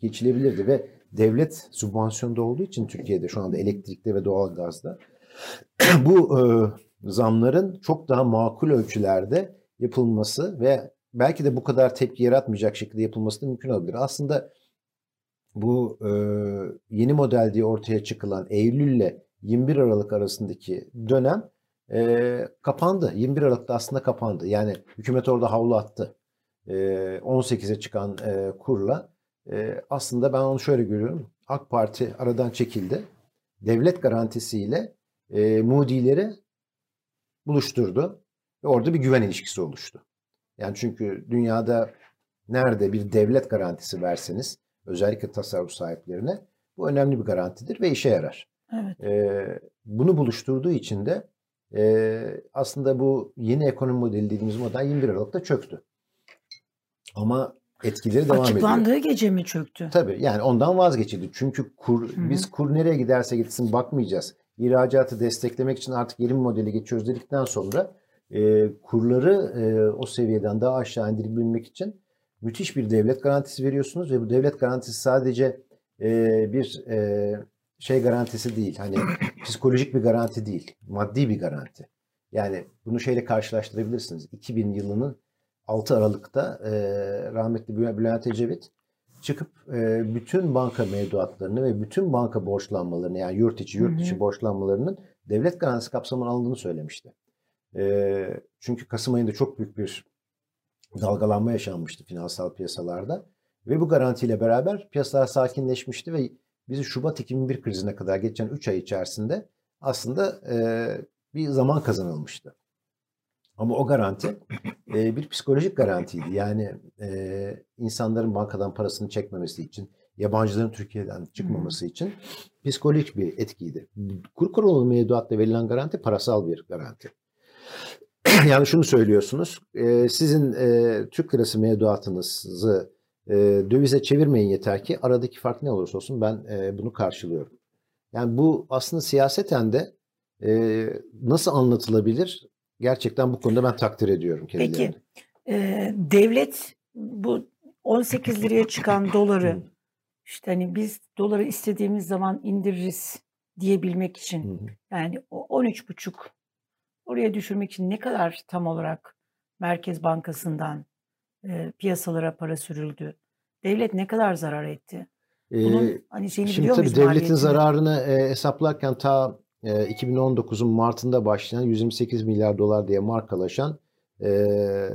geçilebilirdi ve devlet sübvansiyonda olduğu için Türkiye'de şu anda elektrikte ve doğalgazda bu e, zamların çok daha makul ölçülerde yapılması ve belki de bu kadar tepki yaratmayacak şekilde yapılması da mümkün olabilir. Aslında bu e, yeni model diye ortaya çıkılan Eylül ile 21 Aralık arasındaki dönem e, kapandı. 21 Aralık'ta aslında kapandı. Yani hükümet orada havlu attı. E, 18'e çıkan e, kurla. E, aslında ben onu şöyle görüyorum. AK Parti aradan çekildi. Devlet garantisiyle e, Moody'leri buluşturdu. Ve orada bir güven ilişkisi oluştu. Yani çünkü dünyada nerede bir devlet garantisi verseniz özellikle tasarruf sahiplerine bu önemli bir garantidir ve işe yarar. Evet. Ee, bunu buluşturduğu için de e, aslında bu yeni ekonomi modeli dediğimiz model 21 Aralık'ta çöktü. Ama etkileri devam ediyor. Açıklandığı gece mi çöktü? Tabii yani ondan vazgeçildi. Çünkü kur, Hı-hı. biz kur nereye giderse gitsin bakmayacağız. İhracatı desteklemek için artık yeni bir modele geçiyoruz dedikten sonra e, kurları e, o seviyeden daha aşağı indirebilmek için müthiş bir devlet garantisi veriyorsunuz ve bu devlet garantisi sadece e, bir e, şey garantisi değil. Hani psikolojik bir garanti değil. Maddi bir garanti. Yani bunu şeyle karşılaştırabilirsiniz. 2000 yılının 6 Aralık'ta e, rahmetli Bülent Ecevit çıkıp e, bütün banka mevduatlarını ve bütün banka borçlanmalarını yani yurt içi yurt dışı borçlanmalarının devlet garantisi kapsamına alındığını söylemişti. E, çünkü Kasım ayında çok büyük bir dalgalanma yaşanmıştı finansal piyasalarda. Ve bu garantiyle beraber piyasalar sakinleşmişti ve bizi Şubat 2001 krizine kadar geçen 3 ay içerisinde aslında e, bir zaman kazanılmıştı. Ama o garanti e, bir psikolojik garantiydi. Yani e, insanların bankadan parasını çekmemesi için, yabancıların Türkiye'den çıkmaması için psikolojik bir etkiydi. Kur kurulu mevduatla verilen garanti parasal bir garanti. yani şunu söylüyorsunuz. E, sizin e, Türk lirası mevduatınızı e, dövize çevirmeyin yeter ki aradaki fark ne olursa olsun ben e, bunu karşılıyorum. Yani bu aslında siyaseten de e, nasıl anlatılabilir? Gerçekten bu konuda ben takdir ediyorum kendilerini. Peki e, devlet bu 18 liraya çıkan doları işte hani biz doları istediğimiz zaman indiririz diyebilmek için yani o 13,5 Oraya düşürmek için ne kadar tam olarak Merkez Bankası'ndan e, piyasalara para sürüldü? Devlet ne kadar zarar etti? Bunun hani şeyini Şimdi biliyor tabii devletin zararını e, hesaplarken ta 2019'un Mart'ında başlayan 128 milyar dolar diye markalaşan e,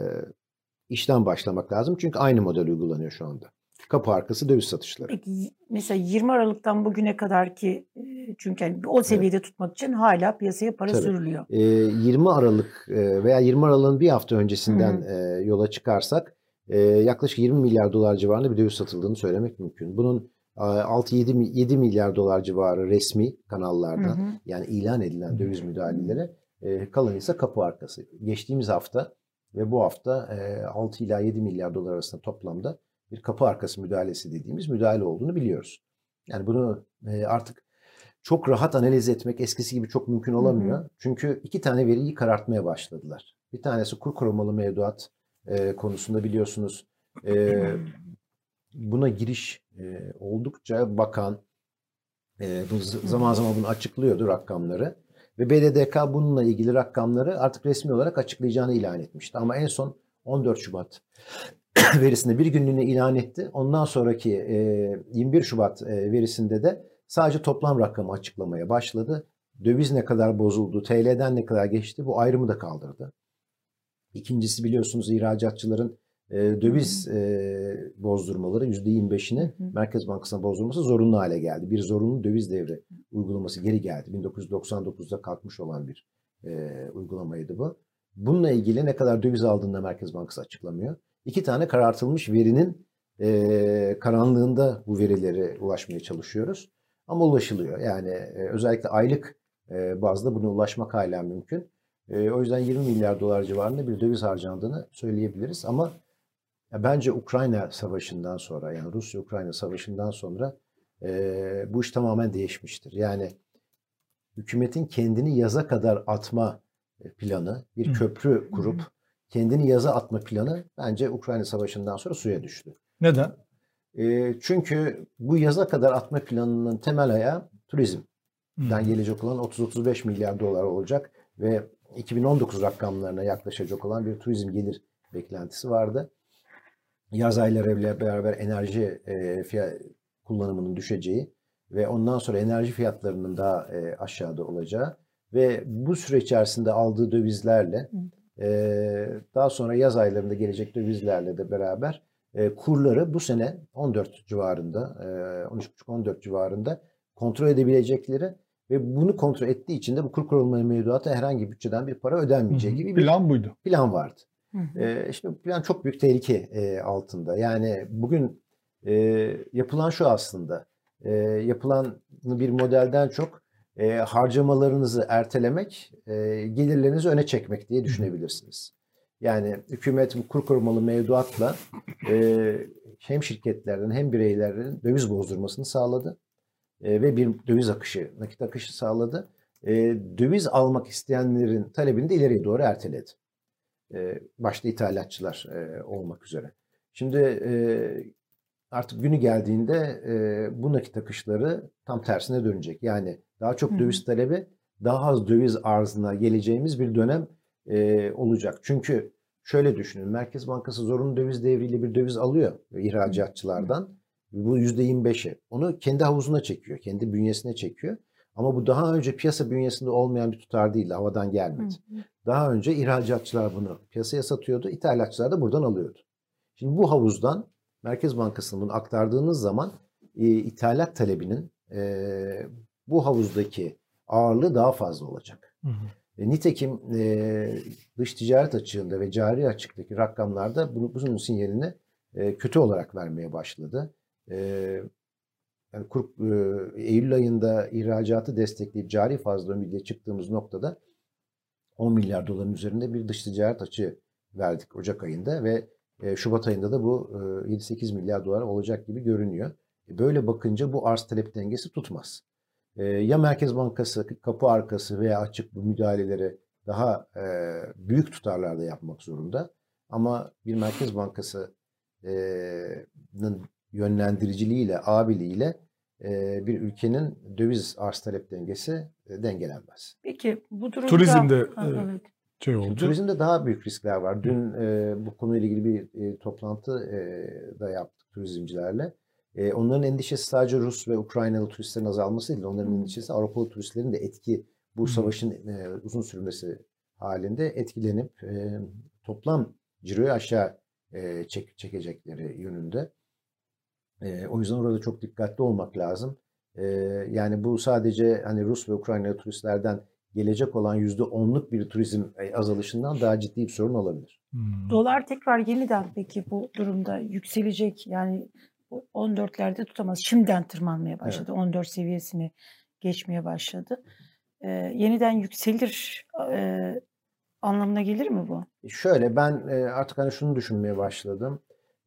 işten başlamak lazım. Çünkü aynı model uygulanıyor şu anda. Kapı arkası döviz satışları. Peki mesela 20 Aralık'tan bugüne kadar ki çünkü yani o seviyede evet. tutmak için hala piyasaya para Tabii. sürülüyor. E, 20 Aralık veya 20 Aralık'ın bir hafta öncesinden e, yola çıkarsak e, yaklaşık 20 milyar dolar civarında bir döviz satıldığını söylemek mümkün. Bunun 6-7 7 milyar dolar civarı resmi kanallardan hı hı. yani ilan edilen döviz müdahaleleri e, kalanı ise kapı arkası. Geçtiğimiz hafta ve bu hafta e, 6 ila 7 milyar dolar arasında toplamda bir kapı arkası müdahalesi dediğimiz müdahale olduğunu biliyoruz. Yani bunu e, artık çok rahat analiz etmek eskisi gibi çok mümkün olamıyor. Hı hı. Çünkü iki tane veriyi karartmaya başladılar. Bir tanesi kur korumalı mevduat e, konusunda biliyorsunuz e, buna giriş e, oldukça bakan e, bu zaman zaman bunu açıklıyordu rakamları. Ve BDDK bununla ilgili rakamları artık resmi olarak açıklayacağını ilan etmişti. Ama en son 14 Şubat verisinde bir günlüğüne ilan etti. Ondan sonraki e, 21 Şubat e, verisinde de sadece toplam rakamı açıklamaya başladı. Döviz ne kadar bozuldu, TL'den ne kadar geçti bu ayrımı da kaldırdı. İkincisi biliyorsunuz ihracatçıların e, döviz e, bozdurmaları %25'ini Merkez Bankası'na bozdurması zorunlu hale geldi. Bir zorunlu döviz devri uygulaması geri geldi. 1999'da kalkmış olan bir e, uygulamaydı bu. Bununla ilgili ne kadar döviz aldığında Merkez Bankası açıklamıyor. İki tane karartılmış verinin e, karanlığında bu verilere ulaşmaya çalışıyoruz. Ama ulaşılıyor. Yani e, özellikle aylık e, bazda buna ulaşmak hala mümkün. E, o yüzden 20 milyar dolar civarında bir döviz harcandığını söyleyebiliriz. Ama ya bence Ukrayna Savaşı'ndan sonra yani Rusya-Ukrayna Savaşı'ndan sonra e, bu iş tamamen değişmiştir. Yani hükümetin kendini yaza kadar atma planı, bir köprü kurup kendini yaza atma planı bence Ukrayna Savaşı'ndan sonra suya düştü. Neden? E, çünkü bu yaza kadar atma planının temel ayağı turizmden gelecek olan 30-35 milyar dolar olacak ve 2019 rakamlarına yaklaşacak olan bir turizm gelir beklentisi vardı. Yaz aylarıyla beraber enerji e, fiyat kullanımının düşeceği ve ondan sonra enerji fiyatlarının daha e, aşağıda olacağı ve bu süre içerisinde aldığı dövizlerle e, daha sonra yaz aylarında gelecek dövizlerle de beraber e, kurları bu sene 14 civarında, e, 13,5-14 civarında kontrol edebilecekleri ve bunu kontrol ettiği için de bu kur korumalı mevduata herhangi bir bütçeden bir para ödenmeyeceği gibi bir plan buydu. Plan vardı. E, şimdi plan çok büyük tehlike e, altında. Yani bugün e, yapılan şu aslında. E, yapılan bir modelden çok e, harcamalarınızı ertelemek, e, gelirlerinizi öne çekmek diye düşünebilirsiniz. Yani hükümet bu kur korumalı mevduatla e, hem şirketlerden hem bireylerin döviz bozdurmasını sağladı e, ve bir döviz akışı, nakit akışı sağladı. E, döviz almak isteyenlerin talebini de ileriye doğru erteledi. E, başta ithalatçılar e, olmak üzere. Şimdi e, artık günü geldiğinde e, bu nakit akışları tam tersine dönecek. Yani daha çok döviz talebi, daha az döviz arzına geleceğimiz bir dönem e, olacak. Çünkü şöyle düşünün, Merkez Bankası zorunlu döviz devriyle bir döviz alıyor ihracatçılardan. Bu %25'i. Onu kendi havuzuna çekiyor, kendi bünyesine çekiyor. Ama bu daha önce piyasa bünyesinde olmayan bir tutar değil, havadan gelmedi. Daha önce ihracatçılar bunu piyasaya satıyordu, ithalatçılar da buradan alıyordu. Şimdi bu havuzdan Merkez Bankası'nın bunu aktardığınız zaman e, ithalat talebinin e, bu havuzdaki ağırlığı daha fazla olacak. Hı hı. E, nitekim e, dış ticaret açığında ve cari açıktaki rakamlarda bunu, bunun sinyalini e, kötü olarak vermeye başladı. E, yani kur, e, Eylül ayında ihracatı destekleyip cari fazla ömürle çıktığımız noktada 10 milyar doların üzerinde bir dış ticaret açığı verdik Ocak ayında ve e, Şubat ayında da bu e, 7-8 milyar dolar olacak gibi görünüyor. E, böyle bakınca bu arz talep dengesi tutmaz. E, ya Merkez Bankası kapı arkası veya açık bu müdahaleleri daha e, büyük tutarlarda yapmak zorunda. Ama bir Merkez Bankası'nın yönlendiriciliğiyle, abiliğiyle e, bir ülkenin döviz arz talep dengesi e, dengelenmez. Peki bu durumda... Turizmde Ha, e, evet. şey oldu. Şimdi turizmde daha büyük riskler var. Dün e, bu konuyla ilgili bir e, toplantı e, da yaptık turizmcilerle. E, onların endişesi sadece Rus ve Ukraynalı turistlerin azalması değil. Onların endişesi Avrupalı turistlerin de etki bu savaşın e, uzun sürmesi halinde etkilenip e, toplam ciroyu aşağı e, çek, çekecekleri yönünde. E, o yüzden orada çok dikkatli olmak lazım. E, yani bu sadece hani Rus ve Ukraynalı turistlerden gelecek olan yüzde onluk bir turizm azalışından daha ciddi bir sorun olabilir. Hmm. Dolar tekrar yeniden peki bu durumda yükselecek yani 14'lerde tutamaz. Şimdiden tırmanmaya başladı. 14 seviyesini geçmeye başladı. Ee, yeniden yükselir e, anlamına gelir mi bu? Şöyle ben e, artık hani şunu düşünmeye başladım.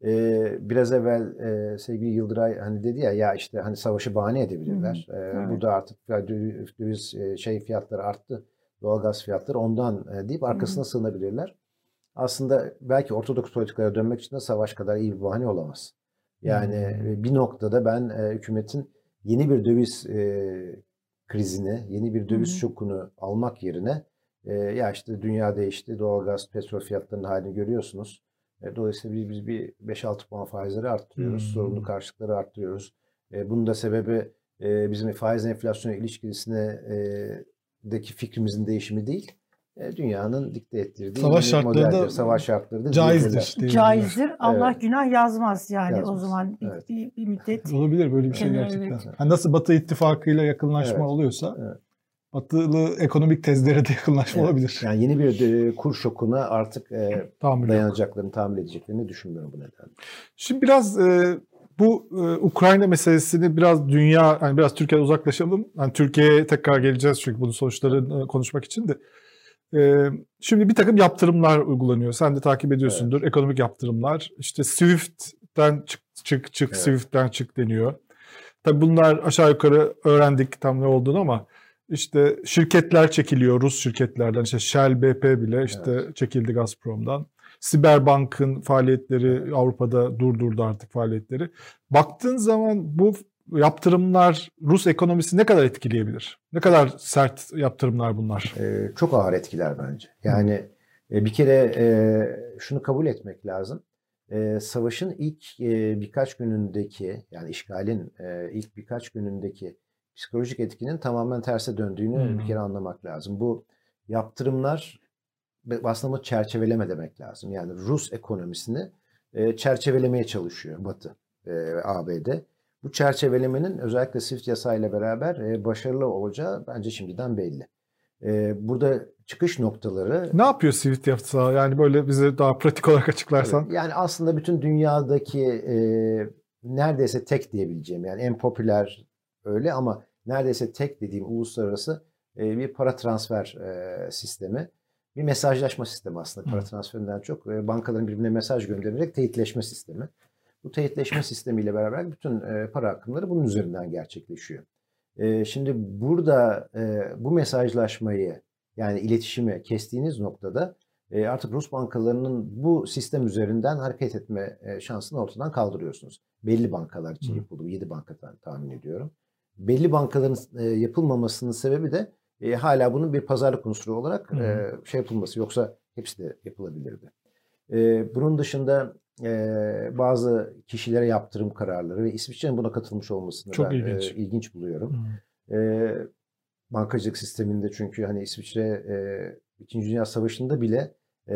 E, biraz evvel e, sevgili Yıldıray hani dedi ya ya işte hani savaşı bahane edebilirler. E, evet. Burada artık döviz, e, şey fiyatları arttı. Doğalgaz fiyatları ondan e, deyip arkasına sığınabilirler. Aslında belki ortodoks politikalara dönmek için de savaş kadar iyi bir bahane olamaz. Yani e, bir noktada ben e, hükümetin yeni bir döviz e, krizini, yeni bir döviz Hı hı. şokunu almak yerine e, ya işte dünya değişti, doğalgaz, petrol fiyatlarının halini görüyorsunuz. E, dolayısıyla biz, biz bir 5-6 puan faizleri arttırıyoruz, Hmm. sorumlu karşılıkları arttırıyoruz. E, bunun da sebebi e, bizim faiz enflasyon ilişkisine deki fikrimizin değişimi değil. E, dünyanın dikte ettirdiği Savaş bir şartları modeldir. da savaş şartları da caizdir diyebilirler. Caizdir. Allah Evet. günah yazmaz yani o Yazmaz. zaman bir, Evet. bir, bir müddet. Olabilir böyle bir şey Evet. gerçekten. Hani nasıl Batı ittifakıyla yakınlaşma Evet. oluyorsa Evet. Batılı ekonomik tezlere de yakınlaşma Evet. olabilir. Yani yeni bir e, kur şokuna artık e, Tahammül yok. dayanacaklarını, tahammül edeceklerini düşünmüyorum bu nedenle. Şimdi biraz e, bu e, Ukrayna meselesini biraz dünya, hani biraz Türkiye'den uzaklaşalım. Hani Türkiye'ye tekrar geleceğiz çünkü bunun sonuçlarını e, konuşmak için de. E, şimdi bir takım yaptırımlar uygulanıyor. Sen de takip ediyorsundur. Ekonomik yaptırımlar. İşte Swift'ten çık çık çık Evet. Swift'ten çık deniyor. Tabii bunlar aşağı yukarı öğrendik tam ne olduğunu ama işte şirketler çekiliyor Rus şirketlerden işte Shell, BP bile işte çekildi Gazprom'dan. Siberbank'ın faaliyetleri Avrupa'da durdurdu artık faaliyetleri. Baktığın zaman bu yaptırımlar Rus ekonomisi ne kadar etkileyebilir? Ne kadar sert yaptırımlar bunlar? E, çok ağır etkiler bence. Yani e, bir kere e, şunu kabul etmek lazım. E, savaşın ilk e, birkaç günündeki yani işgalin e, ilk birkaç günündeki psikolojik etkinin tamamen terse döndüğünü Hmm. bir kere anlamak lazım. Bu yaptırımlar aslında çerçeveleme demek lazım. Yani Rus ekonomisini e, çerçevelemeye çalışıyor Batı e, ABD. Bu çerçevelemenin özellikle SWIFT yasayla beraber e, başarılı olacağı bence şimdiden belli. E, burada çıkış noktaları Ne yapıyor Swift yapsa? Yani böyle bize daha pratik olarak açıklarsan. Evet, Yani aslında bütün dünyadaki e, neredeyse tek diyebileceğim yani en popüler öyle ama neredeyse tek dediğim uluslararası e, bir para transfer e, sistemi. Bir mesajlaşma sistemi aslında para transferinden çok e, bankaların birbirine mesaj göndererek teyitleşme sistemi. Bu teyitleşme sistemiyle beraber bütün e, para akımları bunun üzerinden gerçekleşiyor. E, şimdi burada e, bu mesajlaşmayı yani iletişimi kestiğiniz noktada e, artık Rus bankalarının bu sistem üzerinden hareket etme e, şansını ortadan kaldırıyorsunuz. Belli bankalar için yapıldı. 7 bankadan tahmin ediyorum. Belli bankaların e, yapılmamasının sebebi de e, hala bunun bir pazarlık unsuru olarak e, şey yapılması. Yoksa hepsi de yapılabilirdi. E, bunun dışında e, bazı kişilere yaptırım kararları ve İsviçre'nin buna katılmış olmasını Çok ben ilginç. e, ilginç buluyorum. Hmm. E, bankacılık sisteminde çünkü hani İsviçre e, İkinci Dünya Savaşı'nda bile e,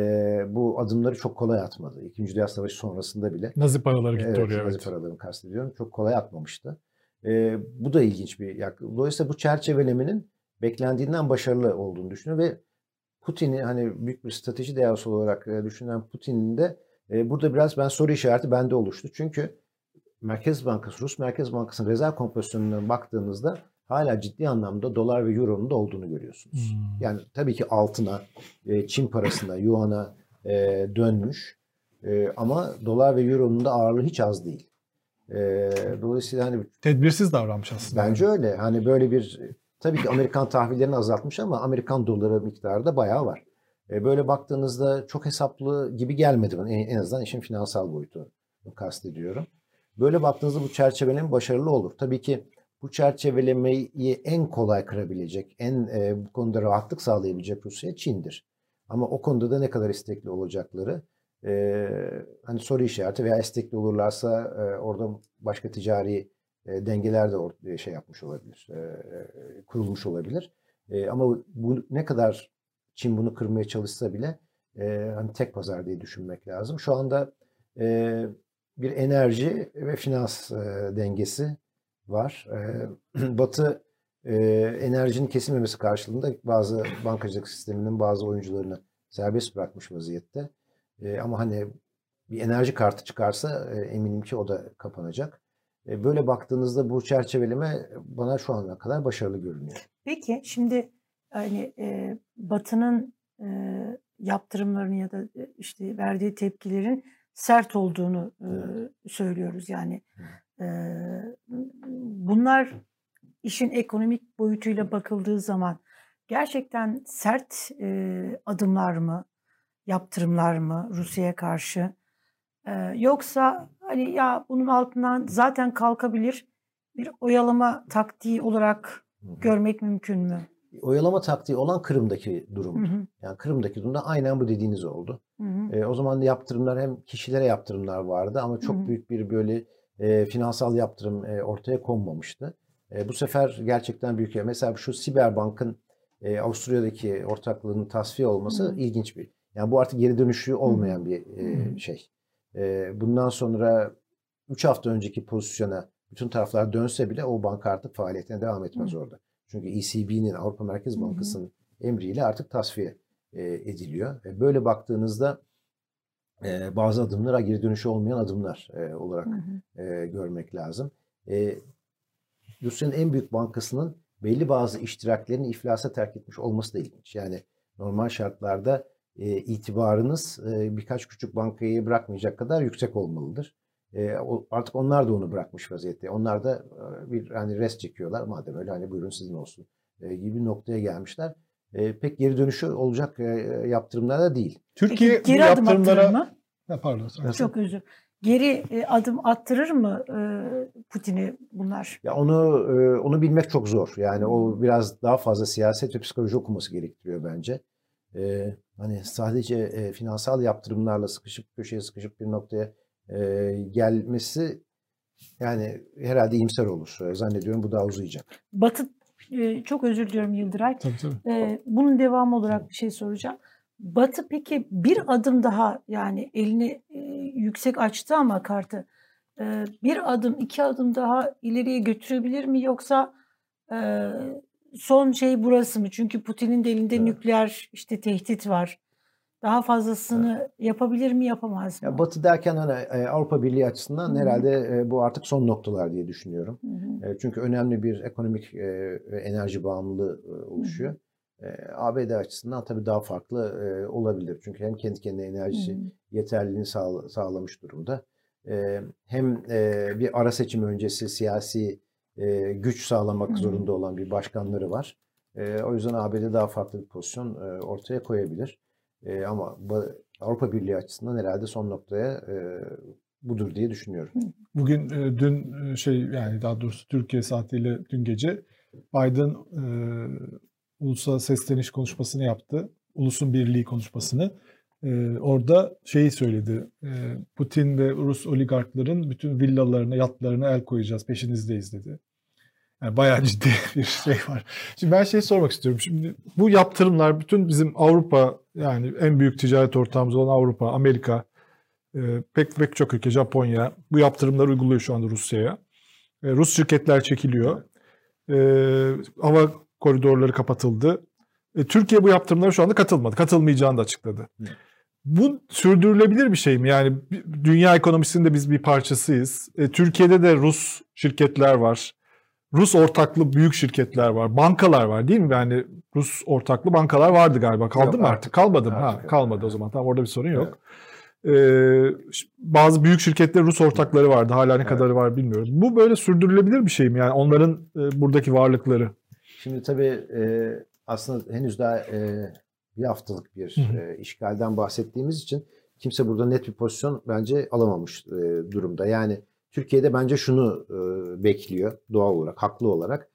bu adımları çok kolay atmadı. İkinci Dünya Savaşı sonrasında bile. Nazi paraları gitti Evet, oraya. Nazi Evet. paralarını kastediyorum. Çok kolay atmamıştı. E, bu da ilginç bir yak. Dolayısıyla bu çerçevelemenin beklendiğinden başarılı olduğunu düşünüyorum ve Putin'i hani büyük bir strateji değerli olarak e, düşünen Putin'in de e, burada biraz ben soru işareti bende oluştu. Çünkü Merkez Bankası, Rus Merkez Bankası'nın rezerv kompozisyonuna baktığınızda hala ciddi anlamda dolar ve euronun da olduğunu görüyorsunuz. Hmm. Yani tabii ki altına, e, Çin parasına, yuana e, dönmüş. E, ama dolar ve euronun da ağırlığı hiç az değil. E, dolayısıyla hani Tedbirsiz davranmış aslında. bence öyle. Hani böyle bir tabii ki Amerikan tahvillerini azaltmış ama Amerikan doları miktarı da bayağı var. E, böyle baktığınızda çok hesaplı gibi gelmedi bana. En, en azından işin finansal boyutu kastediyorum. Böyle baktığınızda bu çerçevenin başarılı olur. Tabii ki bu çerçevelemeyi en kolay kırabilecek, en e, bu konuda rahatlık sağlayabilecek Rusya Çin'dir. Ama o konuda da ne kadar istekli olacakları e, hani soru işareti veya istekli olurlarsa e, orada başka ticari e, dengeler de or- şey yapmış olabilir, e, kurulmuş olabilir. E, ama bu ne kadar Çin bunu kırmaya çalışsa bile e, hani tek pazar diye düşünmek lazım. Şu anda e, bir enerji ve finans e, dengesi var. E, Batı e, enerjinin kesilmemesi karşılığında bazı bankacılık sisteminin bazı oyuncularını serbest bırakmış vaziyette. E, ama hani bir enerji kartı çıkarsa e, eminim ki o da kapanacak. E, böyle baktığınızda bu çerçeveleme bana şu ana kadar başarılı görünüyor. Peki şimdi hani e, Batı'nın e, yaptırımlarının ya da e, işte verdiği tepkilerin sert olduğunu e, Evet. söylüyoruz. Yani e, bunlar işin ekonomik boyutuyla bakıldığı zaman gerçekten sert e, adımlar mı, yaptırımlar mı Rusya'ya karşı? E, yoksa hani ya bunun altından zaten kalkabilir bir oyalama taktiği olarak Hı hı. görmek mümkün mü? Oyalama taktiği olan Kırım'daki Hı durumdu. hı, Yani Kırım'daki durumda aynen bu dediğiniz oldu. hı hı. E, o zaman da yaptırımlar hem kişilere yaptırımlar vardı ama çok Hı hı. büyük bir böyle e, finansal yaptırım e, ortaya konmamıştı. E, bu sefer gerçekten büyük. Mesela şu Siberbank'ın e, Avusturya'daki ortaklığının tasfiye olması Hı. ilginç bir. Yani bu artık geri dönüşü olmayan bir e, şey. E, bundan sonra 3 hafta önceki pozisyona bütün taraflar dönse bile o banka artık faaliyetine devam etmez Hı. orada. Çünkü ECB'nin Avrupa Merkez. Bankası'nın emriyle artık tasfiye e, ediliyor. Böyle baktığınızda e, bazı adımlara geri dönüşü olmayan adımlar e, olarak Hı hı. e, görmek lazım. E, Rusya'nın en büyük bankasının belli bazı iştiraklerini iflasa terk etmiş olması da ilginç. Yani normal şartlarda e, itibarınız e, birkaç küçük bankayı bırakmayacak kadar yüksek olmalıdır. E, o, artık onlar da onu bırakmış vaziyette. Onlar da e, bir hani rest çekiyorlar. Madem öyle hani buyurun sizin olsun e, gibi bir noktaya gelmişler. E, pek geri dönüşü olacak e, yaptırımlar da değil. Türkiye Peki bu geri adım yaptırımlara... mı? Ha, pardon. sen- Çok özür. Geri e, adım attırır mı e, Putin'i bunlar? Ya onu e, onu bilmek çok zor. Yani o biraz daha fazla siyaset ve psikoloji okuması gerektiriyor bence. E, hani sadece e, finansal yaptırımlarla sıkışıp köşeye sıkışıp bir noktaya e, gelmesi yani herhalde iyimser olur. Zannediyorum bu daha uzayacak. Batı e, çok özür diliyorum Yıldıray. Tabii tabii. E, bunun devamı olarak bir şey soracağım. Batı peki bir adım daha yani elini e, yüksek açtı ama kartı e, bir adım iki adım daha ileriye götürebilir mi yoksa e, son şey burası mı? Çünkü Putin'in de elinde Evet. nükleer işte tehdit var. Daha fazlasını yapabilir mi yapamaz mı? Ya Batı derken hani e, Avrupa Birliği açısından Hı hı. herhalde e, bu artık son noktalar diye düşünüyorum. Hı hı. E, Çünkü önemli bir ekonomik ve enerji bağımlılığı oluşuyor. E, ABD açısından tabii daha farklı e, olabilir. Çünkü hem kendi kendine enerjisi hı. yeterliliğini sağla- sağlamış durumda. E, hem e, bir ara seçim öncesi siyasi e, güç sağlamak zorunda olan bir başkanları var. E, o yüzden ABD daha farklı bir pozisyon e, ortaya koyabilir. E, ama ba- Avrupa Birliği açısından herhalde son noktaya e, budur diye düşünüyorum. Bugün e, dün e, şey yani daha doğrusu Türkiye saatiyle dün gece Biden e, ulusa sesleniş konuşmasını yaptı. Ulusun birliği konuşmasını. E, orada şeyi söyledi. E, Putin ve Rus oligarkların bütün villalarına, yatlarına el koyacağız, peşinizdeyiz dedi. Yani bayağı ciddi bir şey var. Şimdi ben şey sormak istiyorum. Şimdi bu yaptırımlar bütün bizim Avrupa yani en büyük ticaret ortağımız olan Avrupa, Amerika, e, pek pek çok ülke, Japonya bu yaptırımları uyguluyor şu anda Rusya'ya. E, Rus şirketler çekiliyor. E, hava koridorları kapatıldı. Türkiye bu yaptırımlara şu anda katılmadı. Katılmayacağını da açıkladı. Hı. Bu sürdürülebilir bir şey mi? Yani dünya ekonomisinde biz bir parçasıyız. E, Türkiye'de de Rus şirketler var. Rus ortaklı büyük şirketler var. Bankalar var değil mi? Yani Rus ortaklı bankalar vardı galiba. Kaldı Yok, mı artık? artık- Kalmadı mı? Ha, kalmadı o zaman. Tamam orada bir sorun yok. Ee, ş- bazı büyük şirketler Rus ortakları vardı. Hala ne Evet. kadarı var bilmiyoruz. Bu böyle sürdürülebilir bir şey mi? Yani onların e, buradaki varlıkları. Şimdi tabii e, aslında henüz daha e, bir haftalık bir e, işgalden bahsettiğimiz için kimse burada net bir pozisyon bence alamamış e, durumda. Yani Türkiye'de bence şunu e, bekliyor doğal olarak, haklı olarak.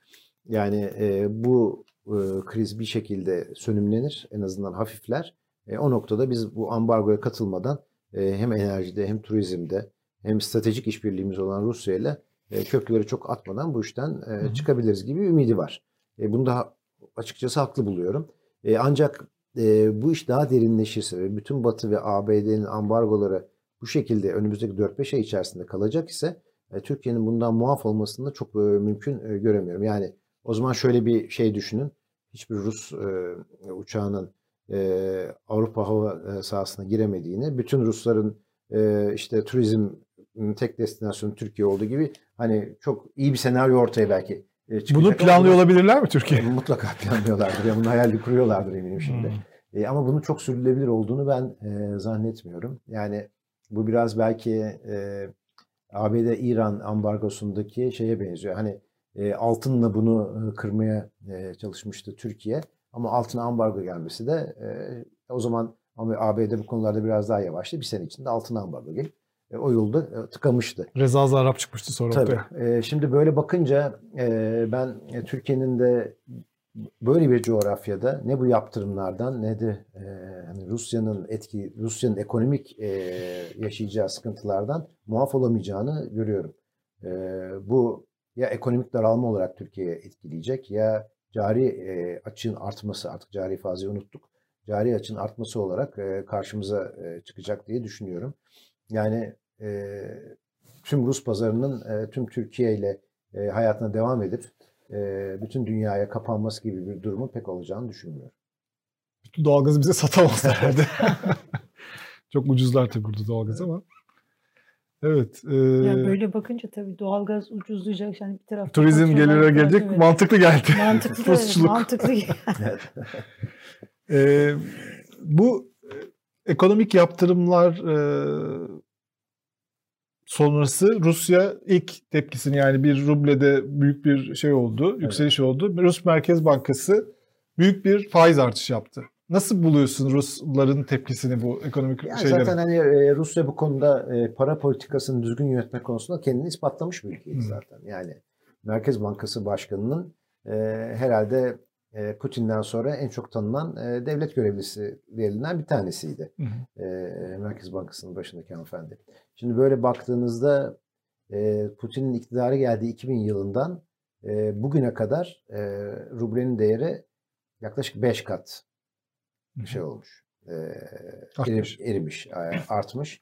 Yani e, bu e, kriz bir şekilde sönümlenir, en azından hafifler. E, o noktada biz bu ambargoya katılmadan e, hem enerjide hem turizmde hem stratejik işbirliğimiz olan Rusya ile e, köprüleri çok atmadan bu işten e, çıkabiliriz gibi ümidi var. E, bunu da açıkçası haklı buluyorum. E, ancak e, bu iş daha derinleşirse ve bütün Batı ve ABD'nin ambargoları bu şekilde önümüzdeki 4-5 ay içerisinde kalacak ise e, Türkiye'nin bundan muaf olmasını da çok e, mümkün e, göremiyorum. Yani o zaman şöyle bir şey düşünün. Hiçbir Rus e, uçağının e, Avrupa hava sahasına giremediğini, bütün Rusların e, işte turizm tek destinasyonu Türkiye olduğu gibi hani çok iyi bir senaryo ortaya belki e, çıkacak. Bunu planlıyor bunu- olabilirler mi Türkiye? Mutlaka planlıyorlardır. Ya bunun hayalini kuruyorlardır eminim şimdi. Hmm. E, ama bunun çok sürdürülebilir olduğunu ben e, zannetmiyorum. Yani bu biraz belki e, ABD-İran ambargosundaki şeye benziyor. Hani e, altınla bunu e, kırmaya e, çalışmıştı Türkiye. Ama altına ambargo gelmesi de e, o zaman ama ABD bu konularda biraz daha yavaştı. Bir sene içinde altına ambargo gelip e, o yolda e, tıkamıştı. Reza Zarrab çıkmıştı sonra Tabii. ortaya. Ee, şimdi böyle bakınca e, ben e, Türkiye'nin de böyle bir coğrafyada ne bu yaptırımlardan ne de e, hani Rusya'nın etki, Rusya'nın ekonomik e, yaşayacağı sıkıntılardan muaf olamayacağını görüyorum. E, bu ya ekonomik daralma olarak Türkiye'ye etkileyecek ya cari e, açığın artması artık cari fazlayı unuttuk. Cari açığın artması olarak e, karşımıza e, çıkacak diye düşünüyorum. Yani e, tüm Rus pazarının e, tüm Türkiye ile e, hayatına devam edip bütün dünyaya kapanması gibi bir durumun pek olacağını düşünmüyorum. Bütün doğalgazı bize satamazlar herhalde. Çok ucuzlar tabii burada doğalgaz ama. Evet. E, Ya böyle bakınca tabii doğalgaz ucuzlayacak. Yani bir tarafta turizm gelire gelecek evet. mantıklı geldi. Mantıklı, mantıklı. Evet. E, bu ekonomik yaptırımlar e, sonrası Rusya ilk tepkisini yani bir rublede büyük bir şey oldu, yükseliş oldu. Rus Merkez Bankası büyük bir faiz artışı yaptı. Nasıl buluyorsun Rusların tepkisini bu ekonomik Yani şeylere? zaten hani e, Rusya bu konuda e, para politikasını düzgün yönetme konusunda kendini ispatlamış bir ülkeydi Hı. zaten. Yani Merkez Bankası Başkanı'nın e, herhalde Putin'den sonra en çok tanınan e, devlet görevlisilerinden bir tanesiydi. Hı hı. e, Merkez Bankası'nın başındaki hanımefendi. Şimdi böyle baktığınızda e, Putin'in iktidara geldiği 2000 yılından e, bugüne kadar rublenin değeri yaklaşık 5 kat şey olmuş. Artmış. eri- erimiş, artmış.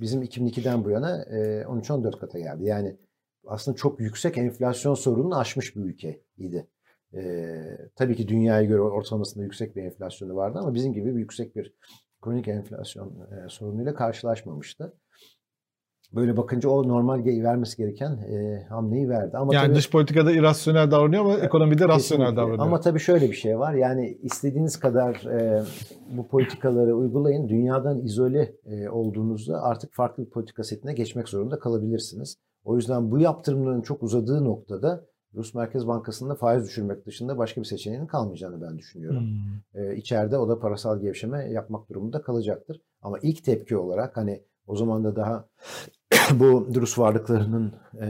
Bizim 2002'den bu yana e, 13-14 kata geldi. Yani aslında çok yüksek enflasyon sorununu aşmış bir ülkeydi. E, tabii ki dünyaya göre ortalamasında yüksek bir enflasyonu vardı ama bizim gibi bir yüksek bir kronik enflasyon e, sorunuyla karşılaşmamıştı. Böyle bakınca o normal vermesi gereken e, hamleyi verdi. Ama yani tabii- dış politikada irrasyonel davranıyor ama ekonomide rasyonel Kesinlikle. davranıyor. Ama tabii şöyle bir şey var. Yani istediğiniz kadar e, bu politikaları uygulayın. Dünyadan izole e, olduğunuzda artık farklı bir politika setine geçmek zorunda kalabilirsiniz. O yüzden bu yaptırımların çok uzadığı noktada Rus Merkez Bankası'nda faiz düşürmek dışında başka bir seçeneğinin kalmayacağını ben düşünüyorum. Hmm. E, içeride o da parasal gevşeme yapmak durumunda kalacaktır. Ama ilk tepki olarak hani o zaman da daha bu Rus varlıklarının e,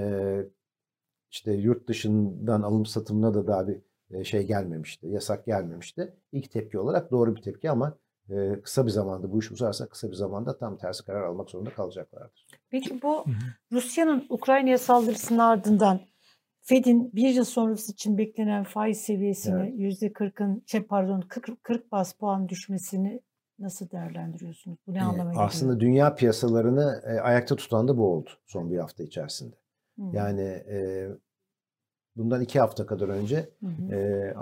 işte yurt dışından alım satımına da daha bir e, şey gelmemişti, yasak gelmemişti. İlk tepki olarak doğru bir tepki ama e, kısa bir zamanda bu iş uzarsa kısa bir zamanda tam tersi karar almak zorunda kalacaklardır. Peki bu. Rusya'nın Ukrayna'ya saldırısının ardından Fed'in bir yıl sonrası için beklenen faiz seviyesini yüzde 40'ın şey pardon 40, 40 bas puan düşmesini nasıl değerlendiriyorsunuz? Bu ne E, anlama geliyor? aslında dünya piyasalarını e, ayakta tutan da bu oldu son bir hafta içerisinde. Hı, Yani e, bundan iki hafta kadar önce hı. e,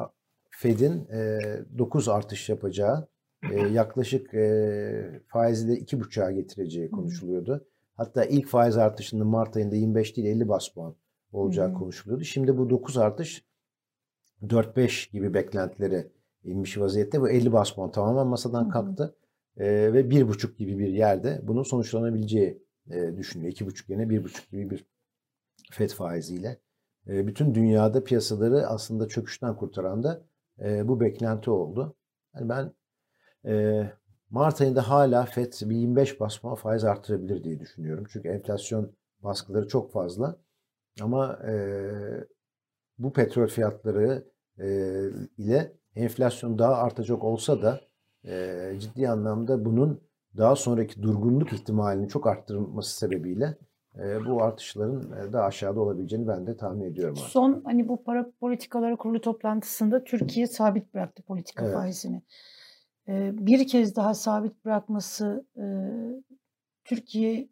Fed'in e, 9 artış yapacağı, e, yaklaşık e, faizi de 2,5'a getireceği konuşuluyordu. Hatta ilk faiz artışının Mart ayında 25 değil 50 bas puan olacağı Hı. konuşuluyordu. Şimdi bu 9 artış 4-5 gibi beklentileri inmiş vaziyette. Bu 50 bas puan tamamen masadan kalktı. E, ve 1,5 gibi bir yerde bunun sonuçlanabileceği e, düşünüyor. 2,5 yerine 1,5 gibi bir FED faiziyle. E, bütün dünyada piyasaları aslında çöküşten kurtaran da e, bu beklenti oldu. Yani ben e, Mart ayında hala FED bir 25 bas puan faiz artırabilir diye düşünüyorum. Çünkü enflasyon baskıları çok fazla. Ama e, bu petrol fiyatları e, ile enflasyon daha artacak olsa da e, ciddi anlamda bunun daha sonraki durgunluk ihtimalini çok arttırılması sebebiyle e, bu artışların e, daha aşağıda olabileceğini ben de tahmin ediyorum. artık. Son hani bu para politikaları kurulu toplantısında Türkiye sabit bıraktı politika Evet. faizini. Ee, bir kez daha sabit bırakması e, Türkiye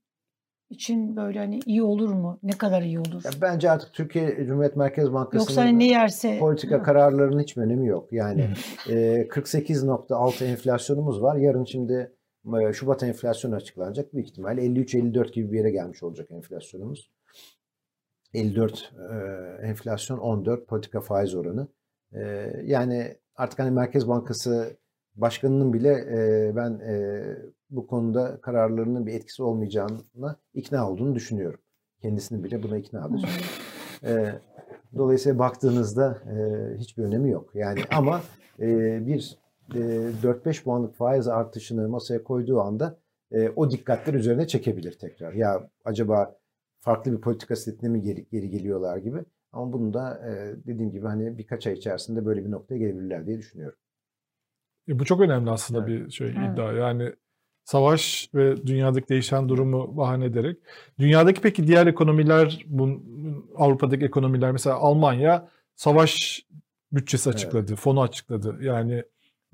için böyle hani iyi olur mu? Ne kadar iyi olur? Ya bence artık Türkiye Cumhuriyet Merkez Bankası'nın Yoksa hani ne yerse politika kararlarının hiç bir önemi yok. Yani e, 48.6 enflasyonumuz var. Yarın şimdi e, Şubat enflasyonu açıklanacak. Büyük ihtimalle 53-54 gibi bir yere gelmiş olacak enflasyonumuz. 54 e, enflasyon, 14 politika faiz oranı. E, yani artık hani Merkez Bankası Başkanının bile e, ben e, bu konuda kararlarının bir etkisi olmayacağına ikna olduğunu düşünüyorum. Kendisini bile buna iknadır. E, dolayısıyla baktığınızda e, hiçbir önemi yok. Yani ama e, bir e, 4-5 puanlık faiz artışını masaya koyduğu anda e, o dikkatler üzerine çekebilir tekrar. Ya acaba farklı bir politika setine mi geri, geri geliyorlar gibi. Ama bunu da e, dediğim gibi hani birkaç ay içerisinde böyle bir noktaya gelebilirler diye düşünüyorum. E, bu çok önemli aslında Evet. bir şey Evet. iddia. Yani savaş ve dünyadaki değişen durumu bahane ederek. Dünyadaki peki diğer ekonomiler, bu Avrupa'daki ekonomiler mesela Almanya savaş bütçesi açıkladı, evet. fonu açıkladı. Yani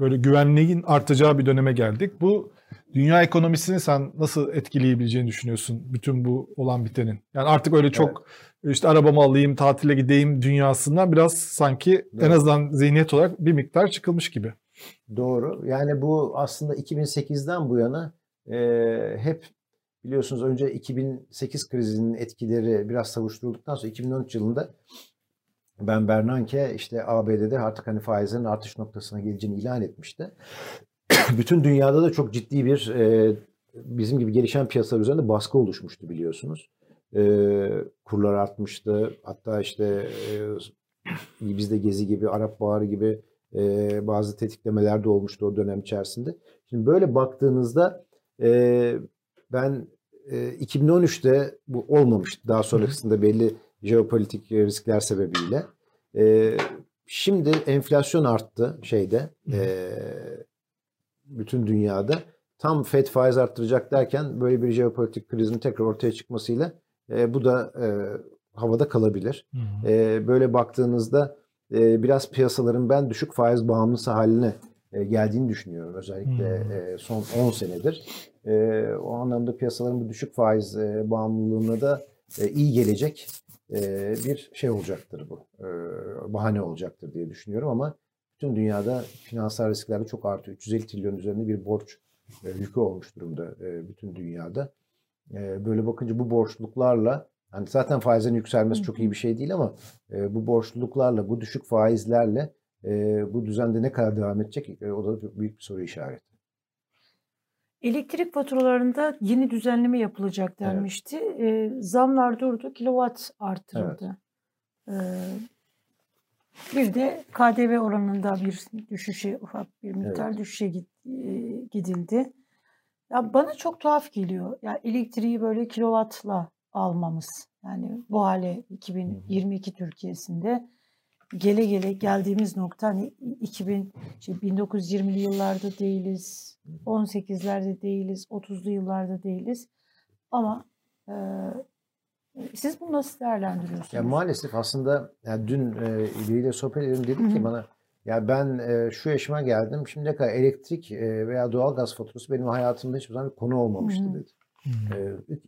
böyle güvenliğin artacağı bir döneme geldik. Bu dünya ekonomisini sen nasıl etkileyebileceğini düşünüyorsun bütün bu olan bitenin? Yani artık öyle çok evet. işte arabamı alayım, tatile gideyim dünyasından biraz sanki evet. en azından zihniyet olarak bir miktar çıkılmış gibi. Doğru. Yani bu aslında 2008'den bu yana e, hep biliyorsunuz önce 2008 krizinin etkileri biraz savuşturulduktan sonra 2013 yılında ben Bernanke işte ABD'de artık hani faizlerin artış noktasına geleceğini ilan etmişti. Bütün dünyada da çok ciddi bir e, bizim gibi gelişen piyasalar üzerinde baskı oluşmuştu biliyorsunuz. E, kurlar artmıştı. Hatta işte e, bizde Gezi gibi, Arap Baharı gibi e, bazı tetiklemeler de olmuştu o dönem içerisinde. Şimdi böyle baktığınızda e, ben e, 2013'te bu olmamıştı. Daha sonrasında belli jeopolitik riskler sebebiyle. E, şimdi enflasyon arttı şeyde e, bütün dünyada. Tam FED faiz arttıracak derken böyle bir jeopolitik krizin tekrar ortaya çıkmasıyla e, bu da e, havada kalabilir. E, böyle baktığınızda e, biraz piyasaların ben düşük faiz bağımlısı haline e, geldiğini düşünüyorum. Özellikle hmm. e, son 10 senedir. E, o anlamda piyasaların bu düşük faiz e, bağımlılığına da e, iyi gelecek e, bir şey olacaktır bu. E, bahane olacaktır diye düşünüyorum ama bütün dünyada finansal risklerde çok artıyor. 350 trilyon üzerinde bir borç e, yükü olmuş durumda e, bütün dünyada. E, böyle bakınca bu borçluklarla yani zaten faizlerin yükselmesi çok iyi bir şey değil ama e, bu borçluluklarla, bu düşük faizlerle e, bu düzende ne kadar devam edecek e, o da büyük bir soru işareti. Elektrik faturalarında yeni düzenleme yapılacak denmişti. Evet. E, zamlar durdu, kilowatt artırıldı. Evet. E, bir de KDV oranında bir düşüşe, ufak bir miktar evet. düşüşe gidildi. Ya bana çok tuhaf geliyor. Ya elektriği böyle kilovatla almamız. Yani bu hale 2022 Türkiye'sinde gele gele geldiğimiz nokta hani 2000 şey 1920'li yıllarda değiliz, 18'lerde değiliz, 30'lu yıllarda değiliz. Ama e, siz bunu nasıl değerlendiriyorsunuz? Ya maalesef aslında yani dün e, biriyle sohbet edelim dedi ki bana ya ben e, şu yaşıma geldim şimdiye kadar elektrik e, veya doğal gaz faturası benim hayatımda hiçbir zaman bir konu olmamıştı dedi.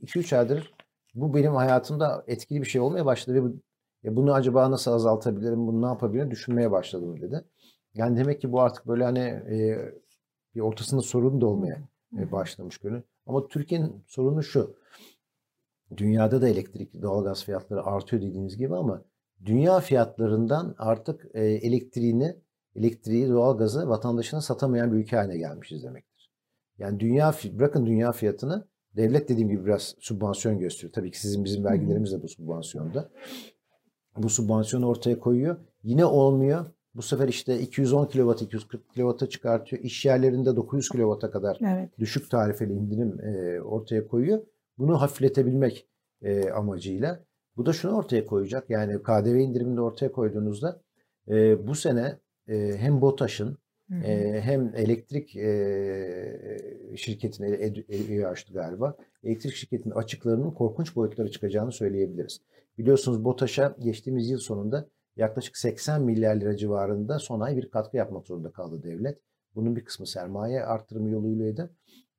2-3 e, aydır bu benim hayatımda etkili bir şey olmaya başladı ve bu, ya bunu acaba nasıl azaltabilirim, bunu ne yapabilirim düşünmeye başladım dedi. Yani demek ki bu artık böyle hani e, bir ortasında sorun da olmaya e, başlamış günü. Ama Türkiye'nin sorunu şu. Dünyada da elektrik, doğalgaz fiyatları artıyor dediğiniz gibi ama dünya fiyatlarından artık e, elektriğini, elektriği, doğalgazı vatandaşına satamayan bir ülke haline gelmişiz demektir. Yani dünya bırakın dünya fiyatını Devlet dediğim gibi biraz sübvansiyon gösteriyor. Tabii ki sizin bizim vergilerimiz de bu sübvansiyonda. Bu sübvansiyonu ortaya koyuyor. Yine olmuyor. Bu sefer işte 210 kW, 240 kW'a çıkartıyor. İş yerlerinde 900 kW'a kadar evet. düşük tarifeli indirim e, ortaya koyuyor. Bunu hafifletebilmek e, amacıyla. Bu da şunu ortaya koyacak. Yani KDV indirimini ortaya koyduğunuzda e, bu sene e, hem BOTAŞ'ın e, hem elektrik e, şirketine evi açtı galiba. Elektrik şirketinin açıklarının korkunç boyutlara çıkacağını söyleyebiliriz. Biliyorsunuz BOTAŞ'a geçtiğimiz yıl sonunda yaklaşık 80 milyar lira civarında son ay bir katkı yapmak zorunda kaldı devlet. Bunun bir kısmı sermaye arttırımı yoluylaydı.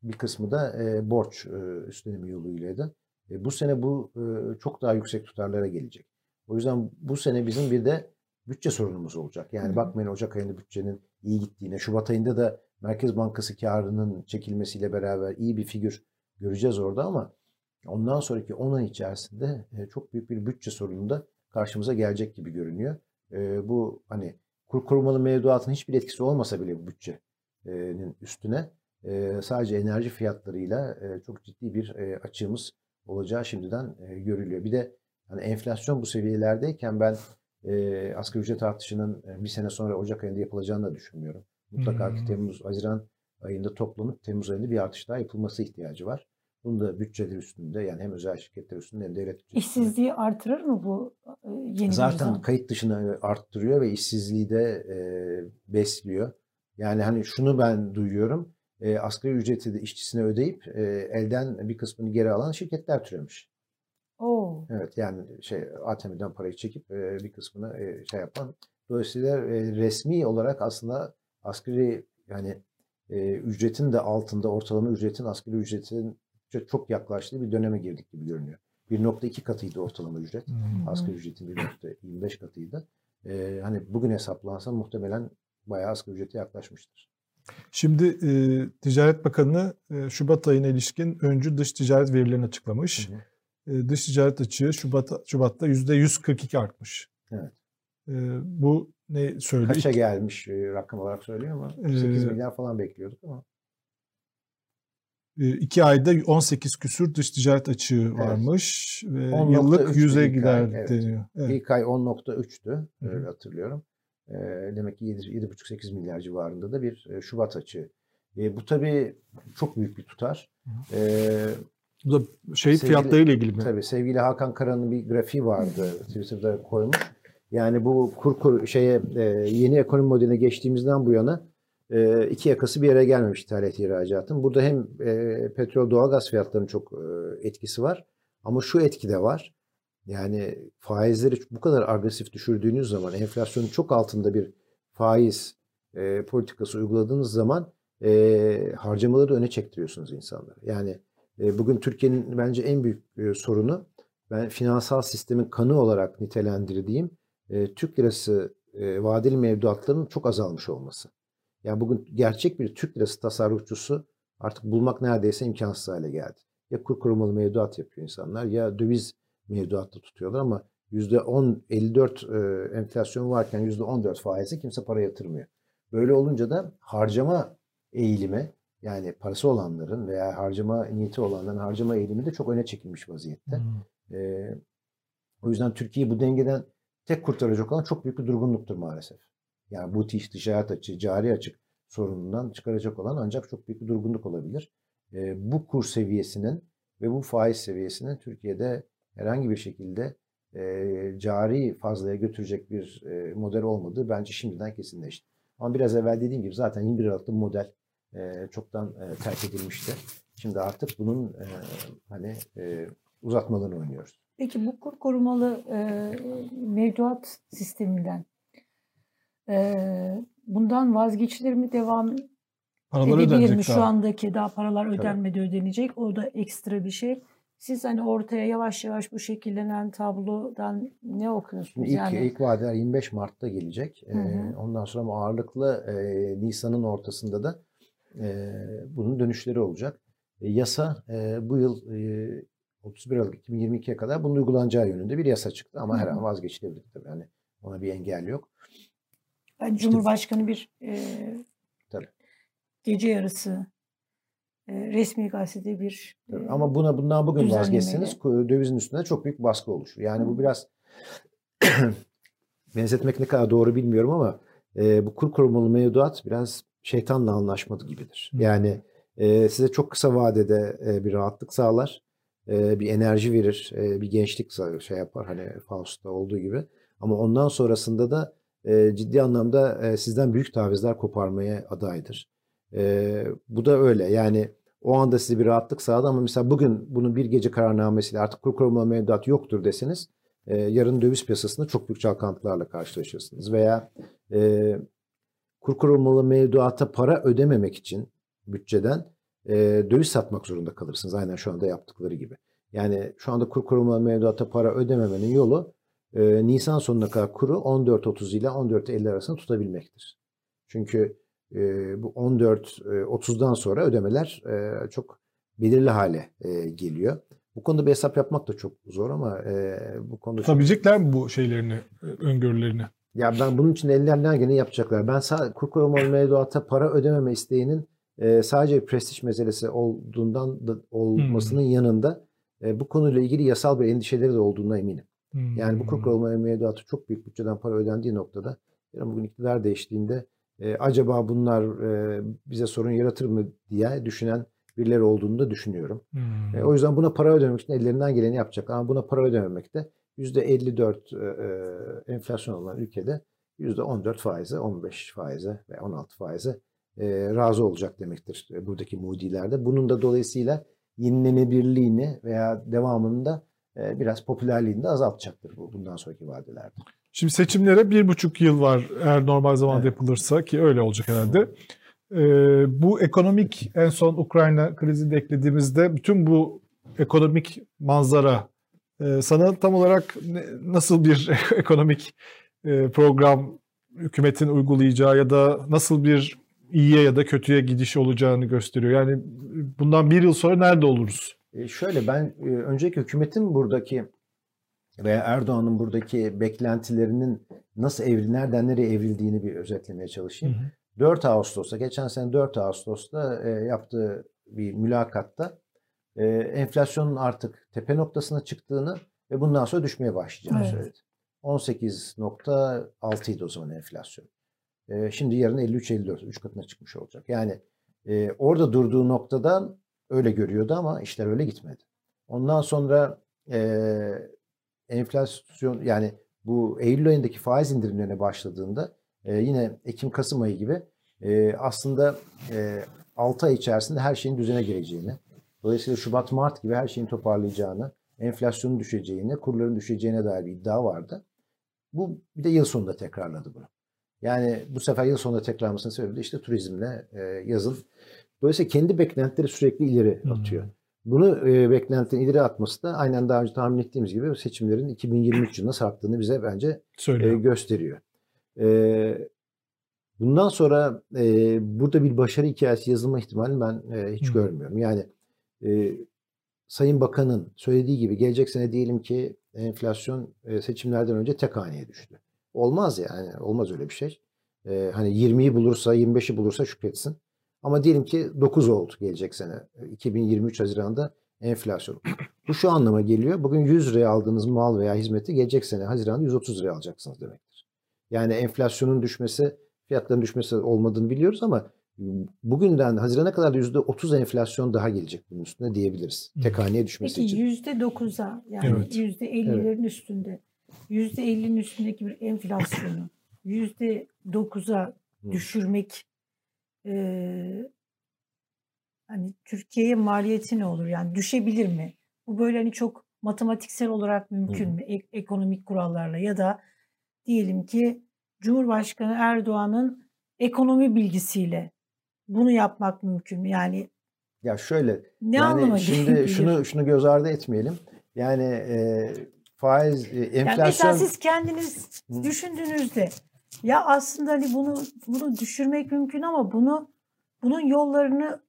Bir kısmı da e, borç e, üstlenimi yoluylaydı. E, bu sene bu e, çok daha yüksek tutarlara gelecek. O yüzden bu sene bizim bir de bütçe sorunumuz olacak. Yani bakmayın Ocak ayında bütçenin iyi gittiğine. Şubat ayında da Merkez Bankası karının çekilmesiyle beraber iyi bir figür göreceğiz orada ama ondan sonraki 10 ay içerisinde e, çok büyük bir bütçe sorunu da karşımıza gelecek gibi görünüyor. E, bu hani kur korumalı mevduatın hiçbir etkisi olmasa bile bu bütçenin üstüne e, sadece enerji fiyatlarıyla çok ciddi bir açığımız olacağı şimdiden görülüyor. Bir de hani enflasyon bu seviyelerdeyken ben e, asgari ücret artışının bir sene sonra Ocak ayında yapılacağını da düşünmüyorum. Mutlaka hmm. ki Temmuz, Haziran ayında toplanıp Temmuz ayında bir artış daha yapılması ihtiyacı var. Bunu da bütçeler üstünde yani hem özel şirketler üstünde hem devlet bütçesi İşsizliği artırır mı bu yeni Zaten zam? kayıt dışına arttırıyor ve işsizliği de e, besliyor. Yani hani şunu ben duyuyorum. e, asgari ücreti de işçisine ödeyip e, elden bir kısmını geri alan şirketler türemiş. Oo. Evet yani şey ATM'den parayı çekip e, bir kısmını e, şey yapan. Dolayısıyla e, resmi olarak aslında asgari yani e, ücretin de altında ortalama ücretin asgari ücretin çok, yaklaştığı bir döneme girdik gibi görünüyor. 1.2 katıydı ortalama ücret. Hmm. Asgari ücretin 1.25 katıydı. E, hani bugün hesaplansa muhtemelen bayağı asgari ücrete yaklaşmıştır. Şimdi e, Ticaret Bakanı e, Şubat ayına ilişkin öncü dış ticaret verilerini açıklamış. Hı hı. Dış ticaret açığı Şubat Şubat'ta %142 artmış. Evet. Bu ne söylüyor? Kaça gelmiş rakam olarak söylüyor ama Ee, 8 milyar falan bekliyorduk ama. E, iki ayda 18 küsür dış ticaret açığı varmış. Ve 10.3 yıllık 100'e ilk gider ay, evet. deniyor. Evet. İlk ay 10.3'tü Hı hı. öyle hatırlıyorum. E, demek ki 7 7,5-8 milyar civarında da bir Şubat açığı. E, bu tabii çok büyük bir tutar. E, Bu da Sevgili- fiyatlarıyla ilgili mi? Tabii sevgili Hakan Kara'nın bir grafiği vardı Twitter'da koymuş. Yani bu kur kur şeye e, yeni ekonomi modeline geçtiğimizden bu yana e, iki yakası bir yere gelmemiş ithalat ihracatın. Burada hem e, petrol doğalgaz fiyatlarının çok e, etkisi var ama şu etki de var. Yani faizleri bu kadar agresif düşürdüğünüz zaman enflasyonun çok altında bir faiz e, politikası uyguladığınız zaman e, harcamaları öne çektiriyorsunuz insanlara. Yani bugün Türkiye'nin bence en büyük e, sorunu ben finansal sistemin kanı olarak nitelendirdiğim e, Türk lirası e, vadeli mevduatlarının çok azalmış olması. Yani bugün gerçek bir Türk lirası tasarrufçusu artık bulmak neredeyse imkansız hale geldi. Ya kur korumalı mevduat yapıyor insanlar ya döviz mevduatta tutuyorlar ama %10, 54 e, enflasyon varken %14 faizi kimse para yatırmıyor. Böyle olunca da harcama eğilimi yani parası olanların veya harcama niyeti olanların harcama eğilimi de çok öne çekilmiş vaziyette. Hmm. Ee, o yüzden Türkiye bu dengeden tek kurtaracak olan çok büyük bir durgunluktur maalesef. Yani bu tiş, ticaret açığı, cari açık sorunundan çıkaracak olan ancak çok büyük bir durgunluk olabilir. Ee, bu kur seviyesinin ve bu faiz seviyesinin Türkiye'de herhangi bir şekilde e, cari fazlaya götürecek bir e, model olmadığı bence şimdiden kesinleşti. Ama biraz evvel dediğim gibi zaten 21 Aralık'ta model e, çoktan e, terk edilmişti. Şimdi artık bunun e, hani e, uzatmalarını oynuyoruz. Peki bu kur korumalı e, mevduat sisteminden e, bundan vazgeçilir mi devam Paralar ödenecek mi? Şu daha. andaki daha paralar ödenmedi ödenecek. O da ekstra bir şey. Siz hani ortaya yavaş yavaş bu şekillenen tablodan ne okuyorsunuz? İlk, yani ilk vadeler 25 Mart'ta gelecek. Hı hı. Ee, ondan sonra ağırlıklı e, Nisan'ın ortasında da e, bunun dönüşleri olacak. E, yasa e, bu yıl e, 31 Aralık 2022'ye kadar bunun uygulanacağı yönünde bir yasa çıktı. Ama her an vazgeçilebilir tabii. Yani ona bir engel yok. yani Cumhurbaşkanı bir e, Tabii. gece yarısı e, resmi gazetede bir Tabii. e, Ama buna bundan bugün vazgeçseniz dövizin üstünde çok büyük baskı oluşur. Yani Hı. bu biraz benzetmek ne kadar doğru bilmiyorum ama e, bu kur korumalı mevduat biraz şeytanla anlaşmadı gibidir. Hı. Yani e, size çok kısa vadede e, bir rahatlık sağlar, e, bir enerji verir, e, bir gençlik şey yapar hani Faust'ta olduğu gibi. Ama ondan sonrasında da e, ciddi anlamda e, sizden büyük tavizler koparmaya adaydır. E, bu da öyle. Yani o anda size bir rahatlık sağladı ama mesela bugün bunun bir gece kararnamesiyle artık kur korumalı mevduat yoktur deseniz e, yarın döviz piyasasında çok büyük çalkantılarla karşılaşırsınız. Veya e, kur korumalı mevduata para ödememek için bütçeden e, döviz satmak zorunda kalırsınız. Aynen şu anda yaptıkları gibi. Yani şu anda kur korumalı mevduata para ödememenin yolu e, Nisan sonuna kadar kuru 14.30 ile 14.50 arasında tutabilmektir. Çünkü e, bu 14.30'dan sonra ödemeler e, çok belirli hale e, geliyor. Bu konuda bir hesap yapmak da çok zor ama e, bu konuda Tutabilecekler mi bu şeylerini, e, öngörülerini? Ya ben bunun için ellerinden gene yapacaklar. Ben sağ, kur korumalı mevduata para ödememe isteğinin e, sadece prestij meselesi olduğundan da olmasının yanında e, bu konuyla ilgili yasal bir endişeleri de olduğuna eminim. Yani bu kur Hmm. mevduatı çok büyük bütçeden para ödendiği noktada yarın bugün iktidar değiştiğinde e, acaba bunlar e, bize sorun yaratır mı diye düşünen birileri olduğunu da düşünüyorum. Hmm. E, o yüzden buna para ödemek için ellerinden geleni yapacak. Ama buna para ödememek de %54 e, e, enflasyon olan ülkede %14 faize, 15 faize ve 16 faize e, razı olacak demektir e, buradaki Moody'lerde. Bunun da dolayısıyla yenilenebilirliğini veya devamında e, biraz popülerliğini de azaltacaktır bu bundan sonraki vadelerde. Şimdi seçimlere bir buçuk yıl var eğer normal zamanda evet. yapılırsa ki öyle olacak herhalde. Ee, bu ekonomik en son Ukrayna krizini de eklediğimizde bütün bu ekonomik manzara sana tam olarak nasıl bir ekonomik e, program hükümetin uygulayacağı ya da nasıl bir iyiye ya da kötüye gidiş olacağını gösteriyor. Yani bundan bir yıl sonra nerede oluruz? E şöyle ben e, önceki hükümetin buradaki veya Erdoğan'ın buradaki beklentilerinin nasıl evri, nereden nereye evrildiğini bir özetlemeye çalışayım. Hı hı. 4 Ağustos'ta, geçen sene 4 Ağustos'ta e, yaptığı bir mülakatta e, enflasyonun artık tepe noktasına çıktığını ve bundan sonra düşmeye başlayacağını evet. söyledi. 18.6 idi o zaman enflasyon. E, şimdi yarın 53-54, 3 katına çıkmış olacak. Yani e, orada durduğu noktadan öyle görüyordu ama işler öyle gitmedi. Ondan sonra e, enflasyon yani bu Eylül ayındaki faiz indirimlerine başladığında e, yine Ekim-Kasım ayı gibi e, aslında e, 6 ay içerisinde her şeyin düzene gireceğini, dolayısıyla Şubat-Mart gibi her şeyin toparlayacağını, enflasyonun düşeceğini, kurların düşeceğine dair bir iddia vardı. Bu bir de yıl sonunda tekrarladı bunu. Yani bu sefer yıl sonunda tekrarlamasının sebebi de işte turizmle e, yazın. Dolayısıyla kendi beklentileri sürekli ileri atıyor. Hmm. Bunu e, beklentinin ileri atması da aynen daha önce tahmin ettiğimiz gibi seçimlerin 2023 yılına sarktığını bize bence e, gösteriyor. E, bundan sonra e, burada bir başarı hikayesi yazılma ihtimalini ben e, hiç hmm. görmüyorum. Yani e, Sayın Bakan'ın söylediği gibi gelecek sene diyelim ki enflasyon e, seçimlerden önce tek haneye düştü. Olmaz yani. Olmaz öyle bir şey. E, hani 20'yi bulursa 25'i bulursa şükretsin. Ama diyelim ki 9 oldu gelecek sene. 2023 Haziran'da enflasyon. Bu şu anlama geliyor. Bugün 100 liraya aldığınız mal veya hizmeti gelecek sene Haziran'da 130 liraya alacaksınız demektir. Yani enflasyonun düşmesi, fiyatların düşmesi olmadığını biliyoruz ama bugünden Haziran'a kadar da %30 enflasyon daha gelecek bunun üstüne diyebiliriz. Tek haneye düşmesi Peki, için. Peki %9'a yani evet. %50'lerin evet. üstünde %50'nin üstündeki bir enflasyonu %9'a düşürmek e, hani Türkiye'ye maliyeti ne olur? Yani düşebilir mi? Bu böyle hani çok matematiksel olarak mümkün Hı. mü? E- ekonomik kurallarla ya da diyelim ki Cumhurbaşkanı Erdoğan'ın ekonomi bilgisiyle bunu yapmak mümkün mü? Yani ya şöyle ne yani şimdi şunu şunu göz ardı etmeyelim. Yani e, faiz e, enflasyon yani mesela siz kendiniz Hı. düşündüğünüzde ya aslında hani bunu bunu düşürmek mümkün ama bunu bunun yollarını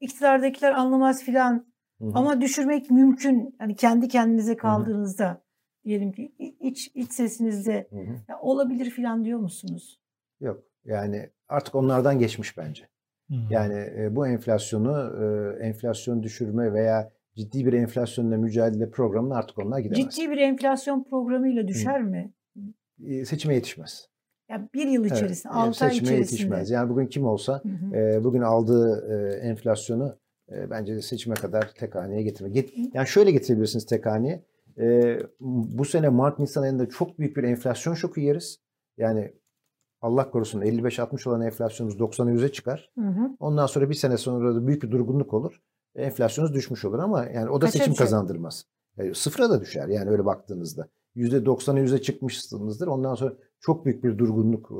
iktidardakiler anlamaz filan. Ama düşürmek mümkün. Hani kendi kendinize kaldığınızda Hı-hı. diyelim ki iç iç sesinizde ya olabilir filan diyor musunuz? Yok. Yani artık onlardan geçmiş bence. Yani e, bu enflasyonu e, enflasyon düşürme veya ciddi bir enflasyonla mücadele programını artık onlar gidemez. Ciddi bir enflasyon programıyla düşer Hı. mi? seçime yetişmez. Ya bir yıl içerisinde, evet, 6 ay içerisinde. yetişmez. Yani bugün kim olsa hı hı. E, bugün aldığı e, enflasyonu e, bence seçime kadar tek haneye getirme. Get, yani şöyle getirebilirsiniz tek haneye. E, bu sene Mart Nisan ayında çok büyük bir enflasyon şoku yeriz. Yani Allah korusun 55-60 olan enflasyonumuz 90'a 100'e çıkar. Hı hı. Ondan sonra bir sene sonra da büyük bir durgunluk olur. Enflasyonumuz düşmüş olur ama yani o da Kaça seçim düşer? kazandırmaz. Yani sıfıra da düşer yani öyle baktığınızda. %90'a %100'e çıkmışsınızdır. Ondan sonra çok büyük bir durgunluk e,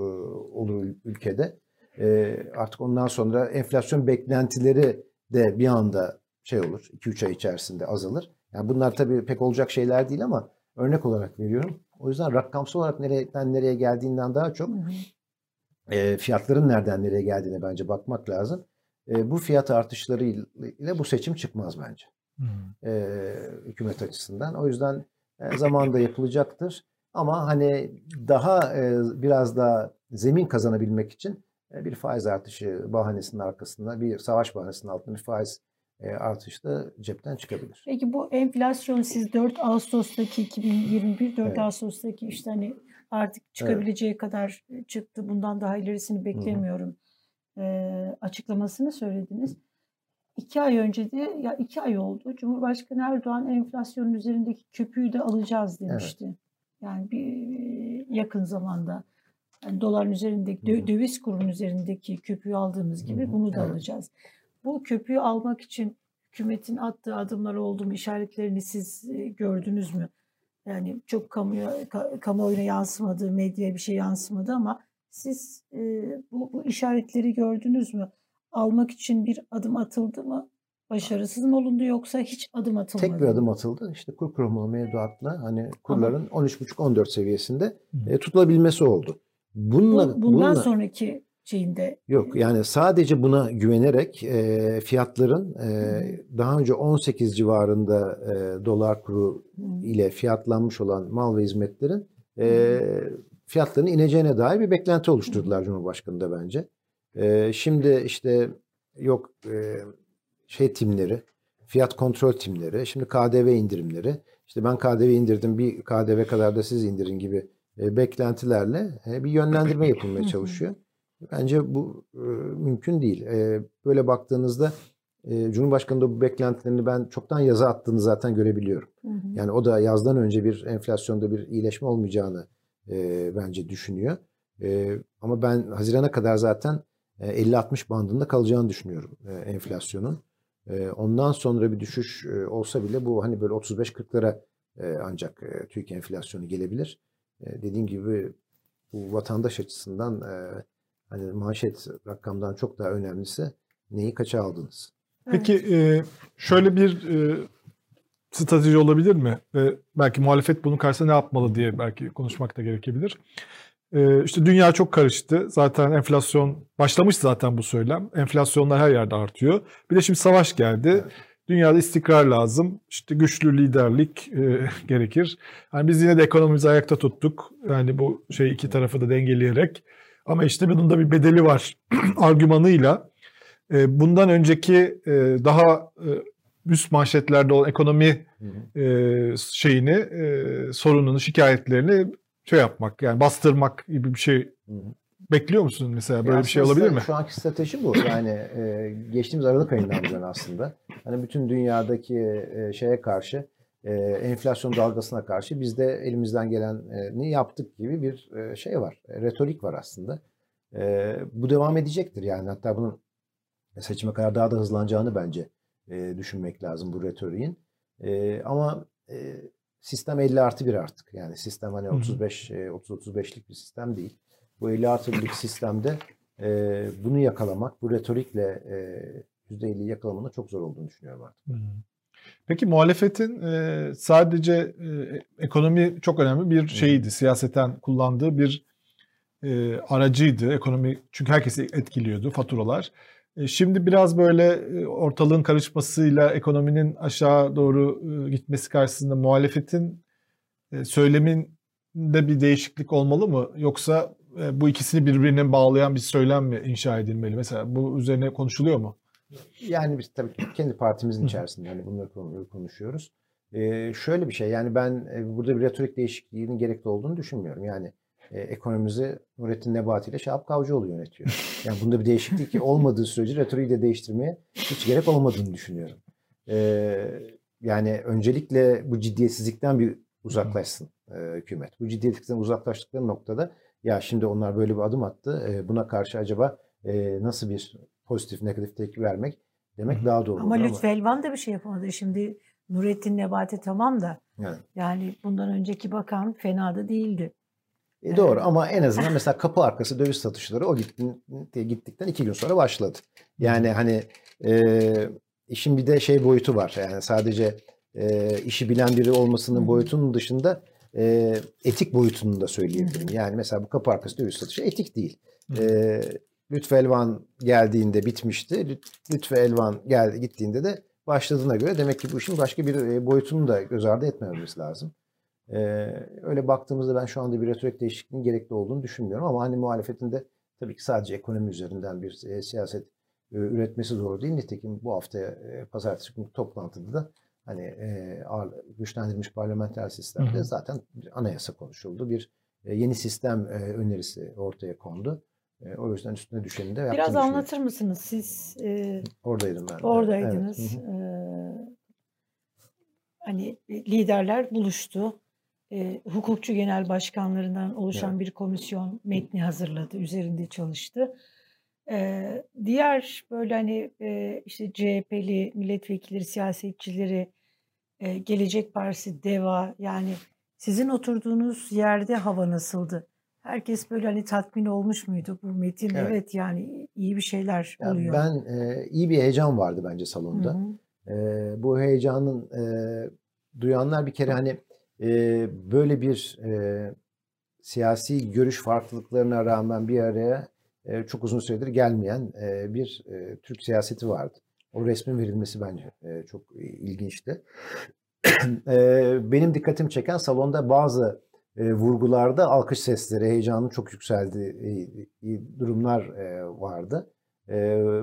olur ülkede. E, artık ondan sonra enflasyon beklentileri de bir anda şey olur. 2-3 ay içerisinde azalır. Yani bunlar tabii pek olacak şeyler değil ama örnek olarak veriyorum. O yüzden rakamsal olarak nereden nereye geldiğinden daha çok e, fiyatların nereden nereye geldiğine bence bakmak lazım. E, bu fiyat artışları ile bu seçim çıkmaz bence. Hmm. E, hükümet açısından. O yüzden e, zamanında yapılacaktır. Ama hani daha e, biraz daha zemin kazanabilmek için e, bir faiz artışı bahanesinin arkasında, bir savaş bahanesinin altında bir faiz artışı da cepten çıkabilir. Peki bu enflasyon siz 4 Ağustos'taki 2021, 4 evet. Ağustos'taki işte hani artık çıkabileceği evet. kadar çıktı. Bundan daha ilerisini beklemiyorum. E, açıklamasını söylediniz. İki ay önce de ya iki ay oldu. Cumhurbaşkanı Erdoğan enflasyonun üzerindeki köpüğü de alacağız demişti. Evet. Yani bir yakın zamanda. Yani doların üzerindeki, dö- döviz kurunun üzerindeki köpüğü aldığımız gibi Hı hı, bunu da evet. alacağız. Bu köpüğü almak için hükümetin attığı adımlar oldu mu? İşaretlerini siz e, gördünüz mü? Yani çok kamuya, ka- kamuoyuna yansımadı, medyaya bir şey yansımadı ama siz e, bu, bu işaretleri gördünüz mü? Almak için bir adım atıldı mı? Başarısız mı olundu yoksa hiç adım atılmadı Tek bir adım atıldı. İşte kur korumalı mevduatla hani kurların 13,5-14 seviyesinde e, tutulabilmesi oldu. Bununla, Bu- bundan bununla- sonraki şeyinde Yok yani sadece buna güvenerek e, fiyatların e, daha önce 18 civarında e, dolar kuru Hı. ile fiyatlanmış olan mal ve hizmetlerin e, fiyatlarının ineceğine dair bir beklenti oluşturdular Cumhurbaşkanı da bence. E, şimdi işte yok e, şey timleri, fiyat kontrol timleri, şimdi KDV indirimleri, işte ben KDV indirdim bir KDV kadar da siz indirin gibi e, beklentilerle e, bir yönlendirme yapılmaya çalışıyor. Bence bu e, mümkün değil. E, böyle baktığınızda e, Cumhurbaşkanı da bu beklentilerini ben çoktan yaza attığını zaten görebiliyorum. Hı hı. Yani o da yazdan önce bir enflasyonda bir iyileşme olmayacağını e, bence düşünüyor. E, ama ben Haziran'a kadar zaten e, 50-60 bandında kalacağını düşünüyorum e, enflasyonun. E, ondan sonra bir düşüş e, olsa bile bu hani böyle 35-40'lara e, ancak e, Türkiye enflasyonu gelebilir. E, dediğim gibi bu vatandaş açısından e, hani manşet rakamdan çok daha önemlisi neyi kaça aldınız? Peki e, şöyle bir e, strateji olabilir mi? Ve belki muhalefet bunun karşısında ne yapmalı diye belki konuşmak da gerekebilir. E, işte dünya çok karıştı. Zaten enflasyon başlamış zaten bu söylem. Enflasyonlar her yerde artıyor. Bir de şimdi savaş geldi. Evet. Dünyada istikrar lazım. İşte güçlü liderlik e, gerekir. Yani biz yine de ekonomimizi ayakta tuttuk. Yani bu şey iki tarafı da dengeleyerek. Ama işte bunun da bir bedeli var argümanıyla. E, bundan önceki e, daha e, üst manşetlerde olan ekonomi şeyini, sorununu, şikayetlerini şey yapmak, yani bastırmak gibi bir şey bekliyor musun mesela? Böyle Ya bir şey olabilir mi? Şu anki strateji bu. Yani e, geçtiğimiz Aralık ayından bu aslında. Hani bütün dünyadaki e, şeye karşı e, enflasyon dalgasına karşı biz de elimizden geleni yaptık gibi bir e, şey var. E, retorik var aslında. E, bu devam edecektir yani. Hatta bunun seçime kadar daha da hızlanacağını bence e, düşünmek lazım bu retoriğin. E, ama e, sistem 50 artı 1 artık. Yani sistem hani Hı hı. 35 e, 30-35'lik bir sistem değil. Bu 50 artı 1'lik sistemde e, bunu yakalamak, bu retorikle e, %50'yi yakalamanın çok zor olduğunu düşünüyorum artık. Hmm. Peki muhalefetin e, sadece e, ekonomi çok önemli bir şeyiydi. Siyaseten kullandığı bir e, aracıydı. Ekonomi çünkü herkesi etkiliyordu faturalar. E, şimdi biraz böyle e, ortalığın karışmasıyla ekonominin aşağı doğru e, gitmesi karşısında muhalefetin e, söyleminde bir değişiklik olmalı mı? Yoksa e, bu ikisini birbirine bağlayan bir söylem mi inşa edilmeli? Mesela bu üzerine konuşuluyor mu? Yani biz tabii kendi partimizin içerisinde hani bunları konu- konuşuyoruz. E, şöyle bir şey yani ben e, burada bir retorik değişikliğinin gerekli olduğunu düşünmüyorum. Yani e, ekonomimizi Nurettin Nebati ile Şahap Kavcıoğlu yönetiyor. Yani bunda bir değişiklik olmadığı sürece retoriği de değiştirmeye hiç gerek olmadığını düşünüyorum. E, yani öncelikle bu ciddiyetsizlikten bir uzaklaşsın e, hükümet. Bu ciddiyetsizlikten uzaklaştıkları noktada ya şimdi onlar böyle bir adım attı. e, buna karşı acaba e, nasıl bir pozitif negatif tepki vermek demek Hı daha doğru. Ama Lütfü Elvan da bir şey yapamadı. Şimdi Nurettin Nebati tamam da Yani. yani bundan önceki bakan fena da değildi. E doğru ama en azından mesela kapı arkası döviz satışları o gittin, gittikten iki gün sonra başladı. Yani hani e, işin bir de şey boyutu var. Yani sadece e, işi bilen biri olmasının boyutunun dışında e, etik boyutunu da söyleyebilirim. Yani mesela bu kapı arkası döviz satışı etik değil. E, Lütfü Elvan geldiğinde bitmişti. Lüt- Lütfü Elvan geldi gittiğinde de başladığına göre demek ki bu işin başka bir e, boyutunu da göz ardı etmememiz lazım. Ee, öyle baktığımızda ben şu anda bir retorik değişikliğinin gerekli olduğunu düşünmüyorum ama hani muhalefetin de tabii ki sadece ekonomi üzerinden bir e, siyaset e, üretmesi doğru değil. Nitekim bu hafta e, pazartesi günü toplantıda da hani e, ağır- güçlendirilmiş parlamenter sistemde Hı hı. zaten bir anayasa konuşuldu. Bir e, yeni sistem e, önerisi ortaya kondu. E, o yüzden üstüne düşeni de yaptığını Biraz anlatır mısınız siz? e, Oradaydım ben. oradaydınız. Evet. Ee, hani liderler buluştu. e, hukukçu genel başkanlarından oluşan Evet. bir komisyon metni hazırladı, üzerinde çalıştı. E, diğer böyle hani e, işte CHP'li milletvekilleri, siyasetçileri, e, Gelecek Partisi, DEVA yani sizin oturduğunuz yerde hava nasıldı? Herkes böyle hani tatmin olmuş muydu bu metin? Evet. Evet, yani iyi bir şeyler Yani oluyor. ben e, iyi bir heyecan vardı bence Hı salonda. hı. E, bu heyecanın e, duyanlar bir kere hani e, böyle bir e, siyasi görüş farklılıklarına rağmen bir araya e, çok uzun süredir gelmeyen e, bir e, Türk siyaseti vardı. O resmin verilmesi bence e, çok ilginçti. E, benim dikkatimi çeken salonda bazı e, vurgularda alkış sesleri, heyecanın çok yükseldiği e, durumlar e, vardı. E,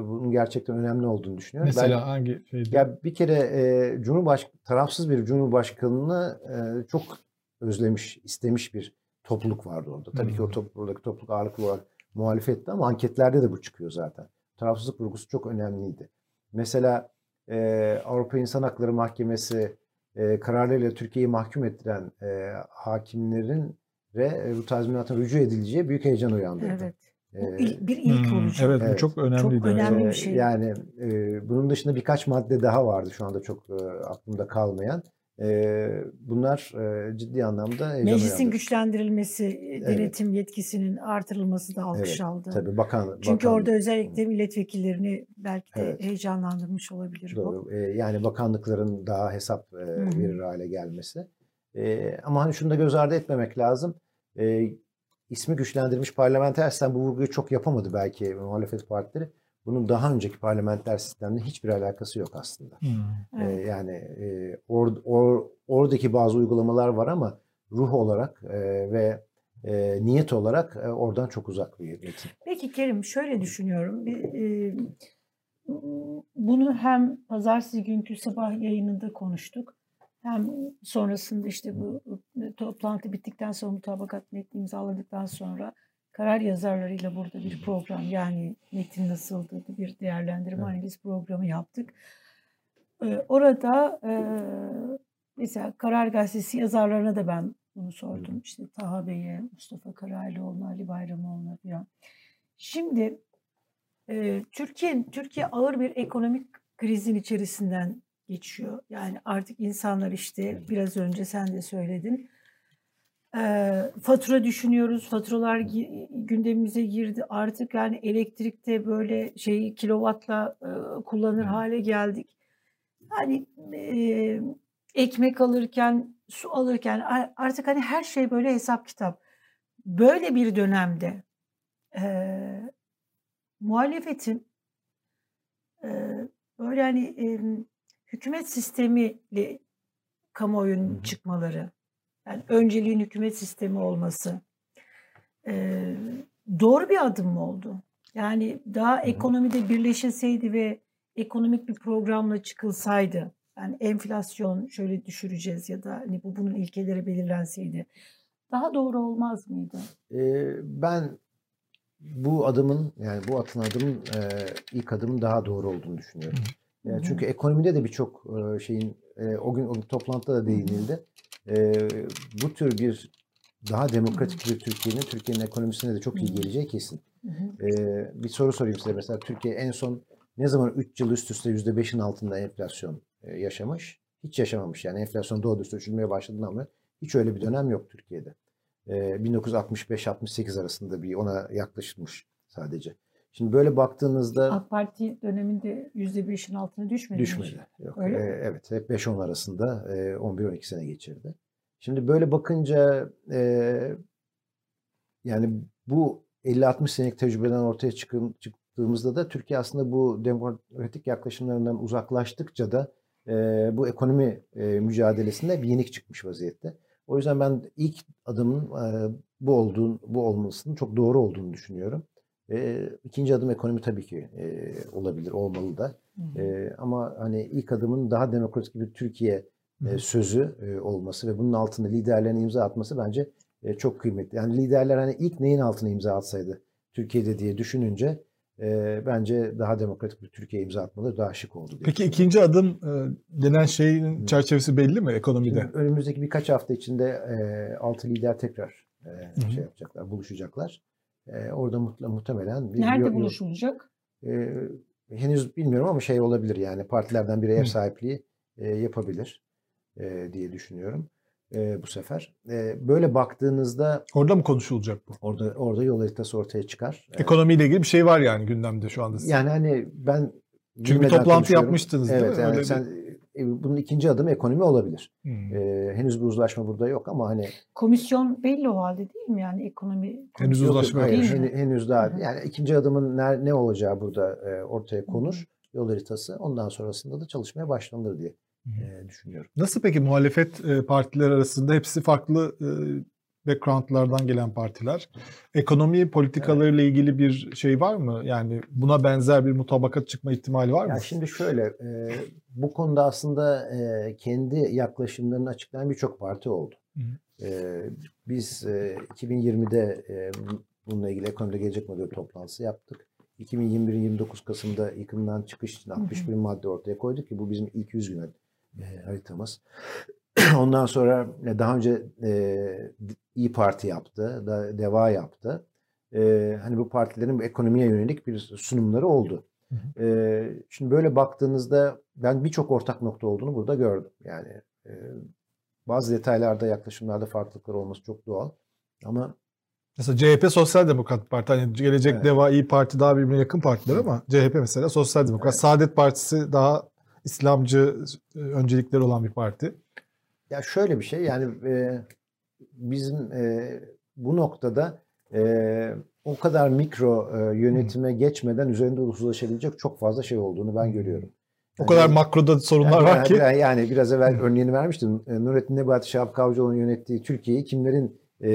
bunun gerçekten önemli olduğunu düşünüyorum. Mesela Ben- hangi şeydi? ya bir kere e, Cumhurbaş tarafsız bir Cumhurbaşkanını e, çok özlemiş, istemiş bir topluluk vardı orada. Tabii ki o Hmm. topluluktaki topluluk ağırlıklı olarak muhalefetti ama anketlerde de bu çıkıyor zaten. Tarafsızlık vurgusu çok önemliydi. Mesela e, Avrupa İnsan Hakları Mahkemesi e, kararlarıyla Türkiye'yi mahkum ettiren e, hakimlerin ve bu tazminatın rücu edileceği büyük heyecan uyandırdı. Evet. Bu E, il- bir ilk Hmm, olacak. Evet, bu Evet. çok önemliydi. evet. önemli bir Ee, şey. Yani e, bunun dışında birkaç madde daha vardı şu anda çok e, aklımda kalmayan. E, bunlar e, ciddi anlamda Meclisin uyandırdı. güçlendirilmesi, e, Evet. denetim yetkisinin artırılması da alkış Evet, aldı. Tabii bakan, Çünkü bakan- orada özellikle milletvekillerini belki de Evet. heyecanlandırmış olabilir bu. Doğru. E, yani bakanlıkların daha hesap e, hı. verir hale gelmesi. E, ama hani şunu da göz ardı etmemek lazım. E, ismi güçlendirilmiş parlamenter sistem bu vurguyu çok yapamadı belki muhalefet partileri. Bunun daha önceki parlamenter sistemle hiçbir alakası yok aslında. Hmm. Ee, Evet. yani e, or, or, oradaki bazı uygulamalar var ama ruh olarak e, ve e, niyet olarak e, oradan çok uzak bir metin. Peki Kerim şöyle düşünüyorum. Bir, e, bunu hem pazartesi günkü sabah yayınında konuştuk. Hem sonrasında işte bu toplantı bittikten sonra mutabakat metni imzaladıktan sonra karar yazarlarıyla burada bir program yani metin nasıldı bir değerlendirme Evet. analiz programı yaptık. Ee, Orada e, mesela Karar Gazetesi yazarlarına da ben bunu sordum. İşte Taha Bey'e, Mustafa Karaylıoğlu'na, Ali Bayramoğlu'na falan. Şimdi e, Türkiye Türkiye ağır bir ekonomik krizin içerisinden geçiyor. Yani artık insanlar işte biraz önce sen de söyledin. E, fatura düşünüyoruz. Faturalar gündemimize girdi. Artık yani elektrikte böyle şeyi kilovatla e, kullanır hale geldik. Hani e, ekmek alırken, su alırken artık hani her şey böyle hesap kitap. Böyle bir dönemde e, muhalefetin e, böyle hani e, hükümet sistemiyle kamuoyunun çıkmaları, yani önceliğin hükümet sistemi olması e, doğru bir adım mı oldu? Yani daha ekonomide birleşilseydi ve ekonomik bir programla çıkılsaydı, yani enflasyon şöyle düşüreceğiz ya da hani bu bunun ilkeleri belirlenseydi daha doğru olmaz mıydı? E, ben bu adımın yani bu atılan adımın e, ilk adımın daha doğru olduğunu düşünüyorum. Yani çünkü ekonomide de birçok e, şeyin e, o gün o gün toplantıda da değinildi. E, bu tür bir daha demokratik bir Türkiye'nin Türkiye'nin ekonomisine de çok iyi geleceği kesin. Ee, bir soru sorayım size. Mesela Türkiye en son ne zaman 3 yıl üst üste %5'in altında enflasyon e, yaşamış? Hiç yaşamamış. Yani enflasyon doğru düz düşürmeye başladığında ama hiç öyle bir dönem yok Türkiye'de. Ee, 1965-68 arasında bir ona yaklaşılmış sadece. Şimdi böyle baktığınızda AK Parti döneminde %5'in altına düşmedi. düşmedi. Yok, Öyle mi? e, evet, hep 5-10 arasında e, 11-12 sene geçirdi. Şimdi böyle bakınca e, yani bu 50-60 senelik tecrübeden ortaya çıkın, çıktığımızda da Türkiye aslında bu demokratik yaklaşımlarından uzaklaştıkça da e, bu ekonomi e, mücadelesinde bir yenik çıkmış vaziyette. O yüzden ben ilk adımın e, bu olduğun, bu olmasının çok doğru olduğunu düşünüyorum. E, ikinci adım ekonomi tabii ki e, olabilir, olmalı da. Hı hı. E, ama hani ilk adımın daha demokratik bir Türkiye e, sözü e, olması ve bunun altında liderlerin imza atması bence e, çok kıymetli. Yani liderler hani ilk neyin altına imza atsaydı Türkiye'de diye düşününce e, bence daha demokratik bir Türkiye imza atmaları daha şık oldu. diye Peki ikinci adım e, denen şeyin çerçevesi belli mi ekonomide? Şimdi önümüzdeki birkaç hafta içinde e, altı lider tekrar e, hı. şey yapacaklar, buluşacaklar. E, orada mutla, muhtemelen bir Nerede yo- yo- buluşulacak? e, henüz bilmiyorum ama şey olabilir yani partilerden biri ev sahipliği e, yapabilir e, diye düşünüyorum e, bu sefer. E, böyle baktığınızda Orada mı konuşulacak bu? orada orada yol haritası ortaya çıkar. Ekonomiyle ilgili bir şey var yani gündemde şu anda. yani hani ben Çünkü bir toplantı yapmıştınız değil Evet mi? yani Öyle bir- sen e, bunun ikinci adımı ekonomi olabilir. Hmm. E, henüz bir uzlaşma burada yok ama hani Komisyon belli o halde değil mi? Yani ekonomi Henüz Yok, yok, uzlaşma hayır, yok. Hen- henüz daha. Hı. Yani ikinci adımın ne, ne olacağı burada e, ortaya konur. Yol haritası. Ondan sonrasında da çalışmaya başlanır diye e, düşünüyorum. Nasıl peki muhalefet e, partiler arasında hepsi farklı e, backgroundlardan gelen partiler. Ekonomi politikalarıyla ilgili bir şey var mı? Yani buna benzer bir mutabakat çıkma ihtimali var mı? Ya şimdi şöyle e, bu konuda aslında e, kendi yaklaşımlarını açıklayan birçok parti oldu. Hı. E, biz e, 2020'de e, bununla ilgili ekonomide gelecek model toplantısı yaptık. 2021'in 29 Kasım'da yıkımdan çıkış için 61 madde ortaya koyduk ki bu bizim ilk 100 gün e, haritamız. Ondan sonra daha önce e, İyi Parti yaptı, da Deva yaptı. E, hani bu partilerin ekonomiye yönelik bir sunumları oldu. Hı E, şimdi böyle baktığınızda ben birçok ortak nokta olduğunu burada gördüm. Yani e, bazı detaylarda yaklaşımlarda farklılıklar olması çok doğal. Ama Mesela CHP Sosyal Demokrat Parti. Hani Gelecek Evet. Deva İyi Parti daha birbirine yakın partiler ama CHP mesela Sosyal Demokrat. Evet. Saadet Partisi daha İslamcı e, öncelikleri olan bir parti. Ya şöyle bir şey yani e, bizim e, bu noktada e, o kadar mikro e, yönetime geçmeden üzerinde uzlaşabilecek çok fazla şey olduğunu ben görüyorum. O kadar Yani- makroda sorunlar yani, var ki. yani, biraz evvel örneğini vermiştim. E, Nurettin Nebati Şahap Kavcıoğlu'nun yönettiği Türkiye'yi kimlerin e,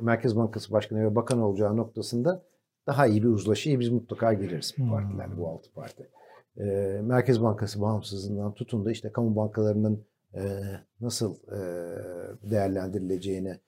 Merkez Bankası Başkanı ve Bakan olacağı noktasında daha iyi bir uzlaşıya biz mutlaka gireriz bu Hmm. partilerle, bu altı parti. E, Merkez Bankası bağımsızlığından tutun da işte kamu bankalarının e, nasıl e, değerlendirileceğine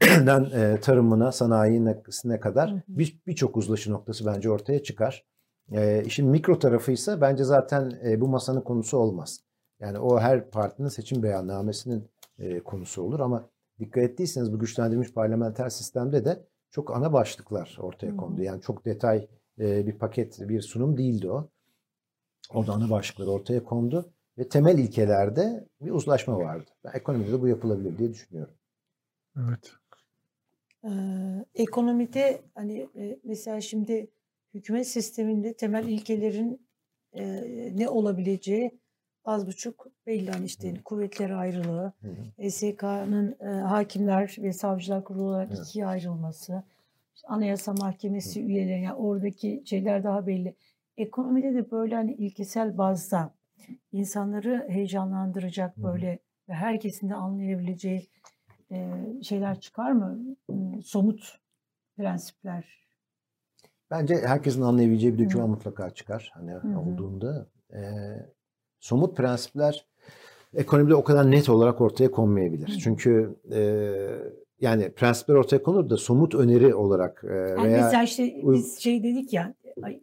den e, tarımına, sanayine kadar hı. bir- birçok uzlaşı noktası bence ortaya çıkar. E, işin mikro tarafı ise bence zaten e, bu masanın konusu olmaz. Yani o her partinin seçim beyannamesinin e, konusu olur ama dikkat ettiyseniz bu güçlendirilmiş parlamenter sistemde de çok ana başlıklar ortaya kondu. Yani çok detay e, bir paket, bir sunum değildi o. Orada ana başlıklar ortaya kondu ve temel ilkelerde bir uzlaşma vardı. Ben ekonomide de bu yapılabilir diye düşünüyorum. Evet. Ee, ekonomide hani e, mesela şimdi hükümet sisteminde temel ilkelerin e, ne olabileceği az buçuk belli. Hani işte kuvvetler ayrılığı, Hı hı. ESK'nın e, hakimler ve savcılar kurulu olarak Evet. ikiye ayrılması, işte Anayasa Mahkemesi üyeleri yani oradaki şeyler daha belli. Ekonomide de böyle hani ilkesel bazda insanları heyecanlandıracak Hı hı. böyle ve herkesin de anlayabileceği e, şeyler çıkar mı? Somut prensipler. Bence herkesin anlayabileceği bir doküman Hı. mutlaka çıkar. Hani hı. olduğunda e, somut prensipler ekonomide o kadar net olarak ortaya konmayabilir. Hı. Çünkü e, yani prensipler ortaya konur da somut öneri olarak e, Yani veya mesela işte biz şey dedik ya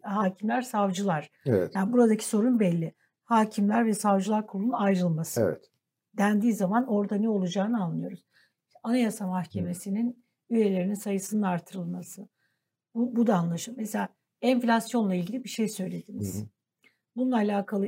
hakimler, savcılar. evet Yani buradaki sorun belli. Hakimler ve savcılar kurulunun ayrılması. evet dendiği zaman orada ne olacağını anlıyoruz. Anayasa Mahkemesi'nin üyelerinin sayısının artırılması. Bu, bu da anlaşılır. Mesela enflasyonla ilgili bir şey Hı söylediniz. hı. Bununla alakalı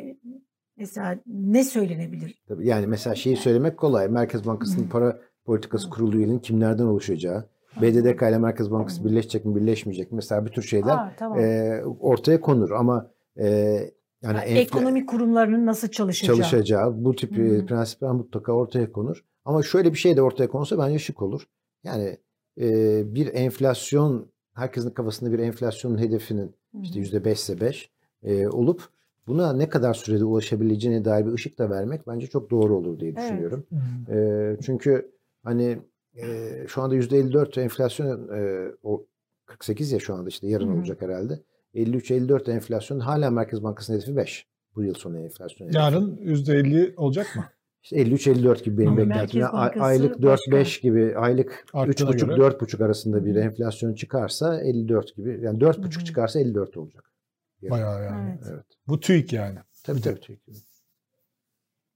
mesela ne söylenebilir? Tabii yani mesela şeyi söylemek kolay. Merkez Bankası'nın Hı. para politikası Hı. kurulu üyelerinin kimlerden oluşacağı, BDDK ile Merkez Bankası Hı. birleşecek mi birleşmeyecek mi mesela bu tür şeyler Aa, tamam. e, ortaya konur ama e, yani Yani enfla- ekonomi kurumlarının nasıl çalışacağı. çalışacağı bu tip Hı e, hı. prensipler mutlaka ortaya konur. Ama şöyle bir şey de ortaya konsa bence şık olur. Yani e, bir enflasyon herkesin kafasında bir enflasyonun hedefinin işte yüzde beşse beş e, olup buna ne kadar sürede ulaşabileceğine dair bir ışık da vermek bence çok doğru olur diye Evet. düşünüyorum. Hmm. E, çünkü hani e, şu anda yüzde 54 enflasyon e, o 48 ya şu anda işte yarın Hı hı. olacak herhalde. 53-54 enflasyon hala Merkez Bankası'nın hedefi 5. Bu yıl sonu enflasyon hedefi. Yarın %50 olacak mı? İşte 53-54 gibi benim beklentim. Yani aylık başka. 4-5 gibi aylık Arttığına 3,5 göre. 4,5 arasında bir enflasyon çıkarsa 54 gibi. Yani 4,5 Hı hı. çıkarsa 54 olacak. Bayağı yani. Evet. Evet. Bu TÜİK yani. Tabii tabii. tabii.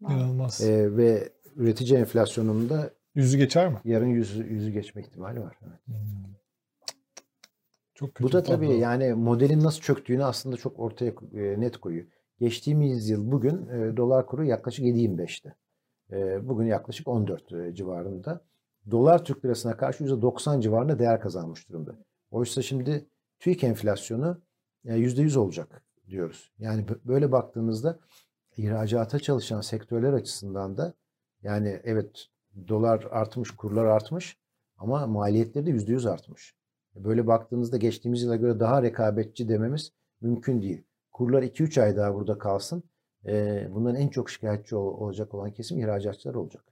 İnanılmaz. Ee, ve üretici enflasyonunda Yüzü geçer mi? yarın yüzü, yüzü geçme ihtimali var. Evet. Hmm. Çok kötü. Bu da bir tablo. tabii yani modelin nasıl çöktüğünü aslında çok ortaya e, net koyuyor. Geçtiğimiz yıl bugün e, dolar kuru yaklaşık 7.25'ti. E, bugün yaklaşık 14 e, civarında. Dolar Türk lirasına karşı %90 civarında değer kazanmış durumda. Oysa şimdi TÜİK enflasyonu e, %100 olacak diyoruz. Yani böyle baktığınızda ihracata çalışan sektörler açısından da yani evet dolar artmış, kurlar artmış ama maliyetleri de %100 artmış. Böyle baktığınızda geçtiğimiz yıla göre daha rekabetçi dememiz mümkün değil. Kurlar 2-3 ay daha burada kalsın. Ee, bunların en çok şikayetçi ol- olacak olan kesim ihracatçılar olacak.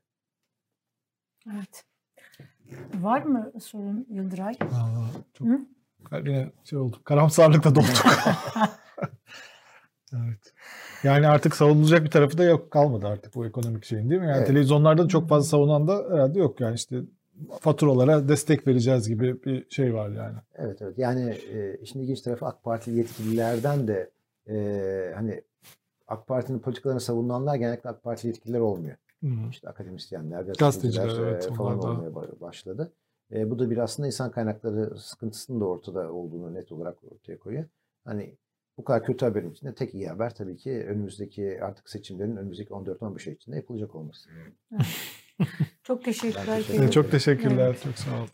Evet. Var mı sorun Yıldıray? Aa, çok Hı? yine şey oldu. Karamsarlıkla dolduk. evet. Yani artık savunulacak bir tarafı da yok kalmadı artık bu ekonomik şeyin değil mi? Yani Evet. televizyonlarda da çok fazla savunan da herhalde yok yani işte faturalara destek vereceğiz gibi bir şey var yani. Evet evet. Yani e, işin ilginç tarafı AK Partili yetkililerden de e, hani AK Parti'nin politikalarını savunanlar genellikle AK Partili yetkililer olmuyor. Hı. İşte akademisyenler, Gazeteciler, e, evet, falan da. olmaya ba- başladı. E, bu da bir aslında insan kaynakları sıkıntısının da ortada olduğunu net olarak ortaya koyuyor. Hani bu kadar kötü haberin içinde tek iyi haber tabii ki önümüzdeki artık seçimlerin önümüzdeki 14-15 ay içinde yapılacak olması. Çok teşekkürler. Ben teşekkür çok teşekkürler. Evet. Çok sağ olun.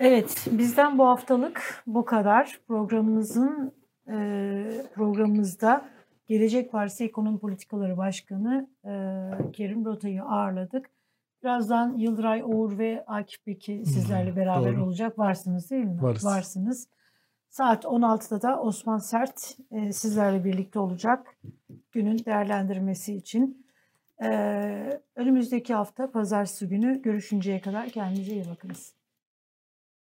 Evet, bizden bu haftalık bu kadar. Programımızın e, programımızda Gelecek Partisi Ekonomi Politikaları Başkanı e, Kerim Rota'yı ağırladık. Birazdan Yıldıray Oğur ve Akif Beki sizlerle beraber doğru. olacak. Varsınız değil mi? Varız. Varsınız. Saat 16'da da Osman Sert e, sizlerle birlikte olacak. Günün değerlendirmesi için. E, önümüzdeki hafta pazartesi günü görüşünceye kadar kendinize iyi bakınız.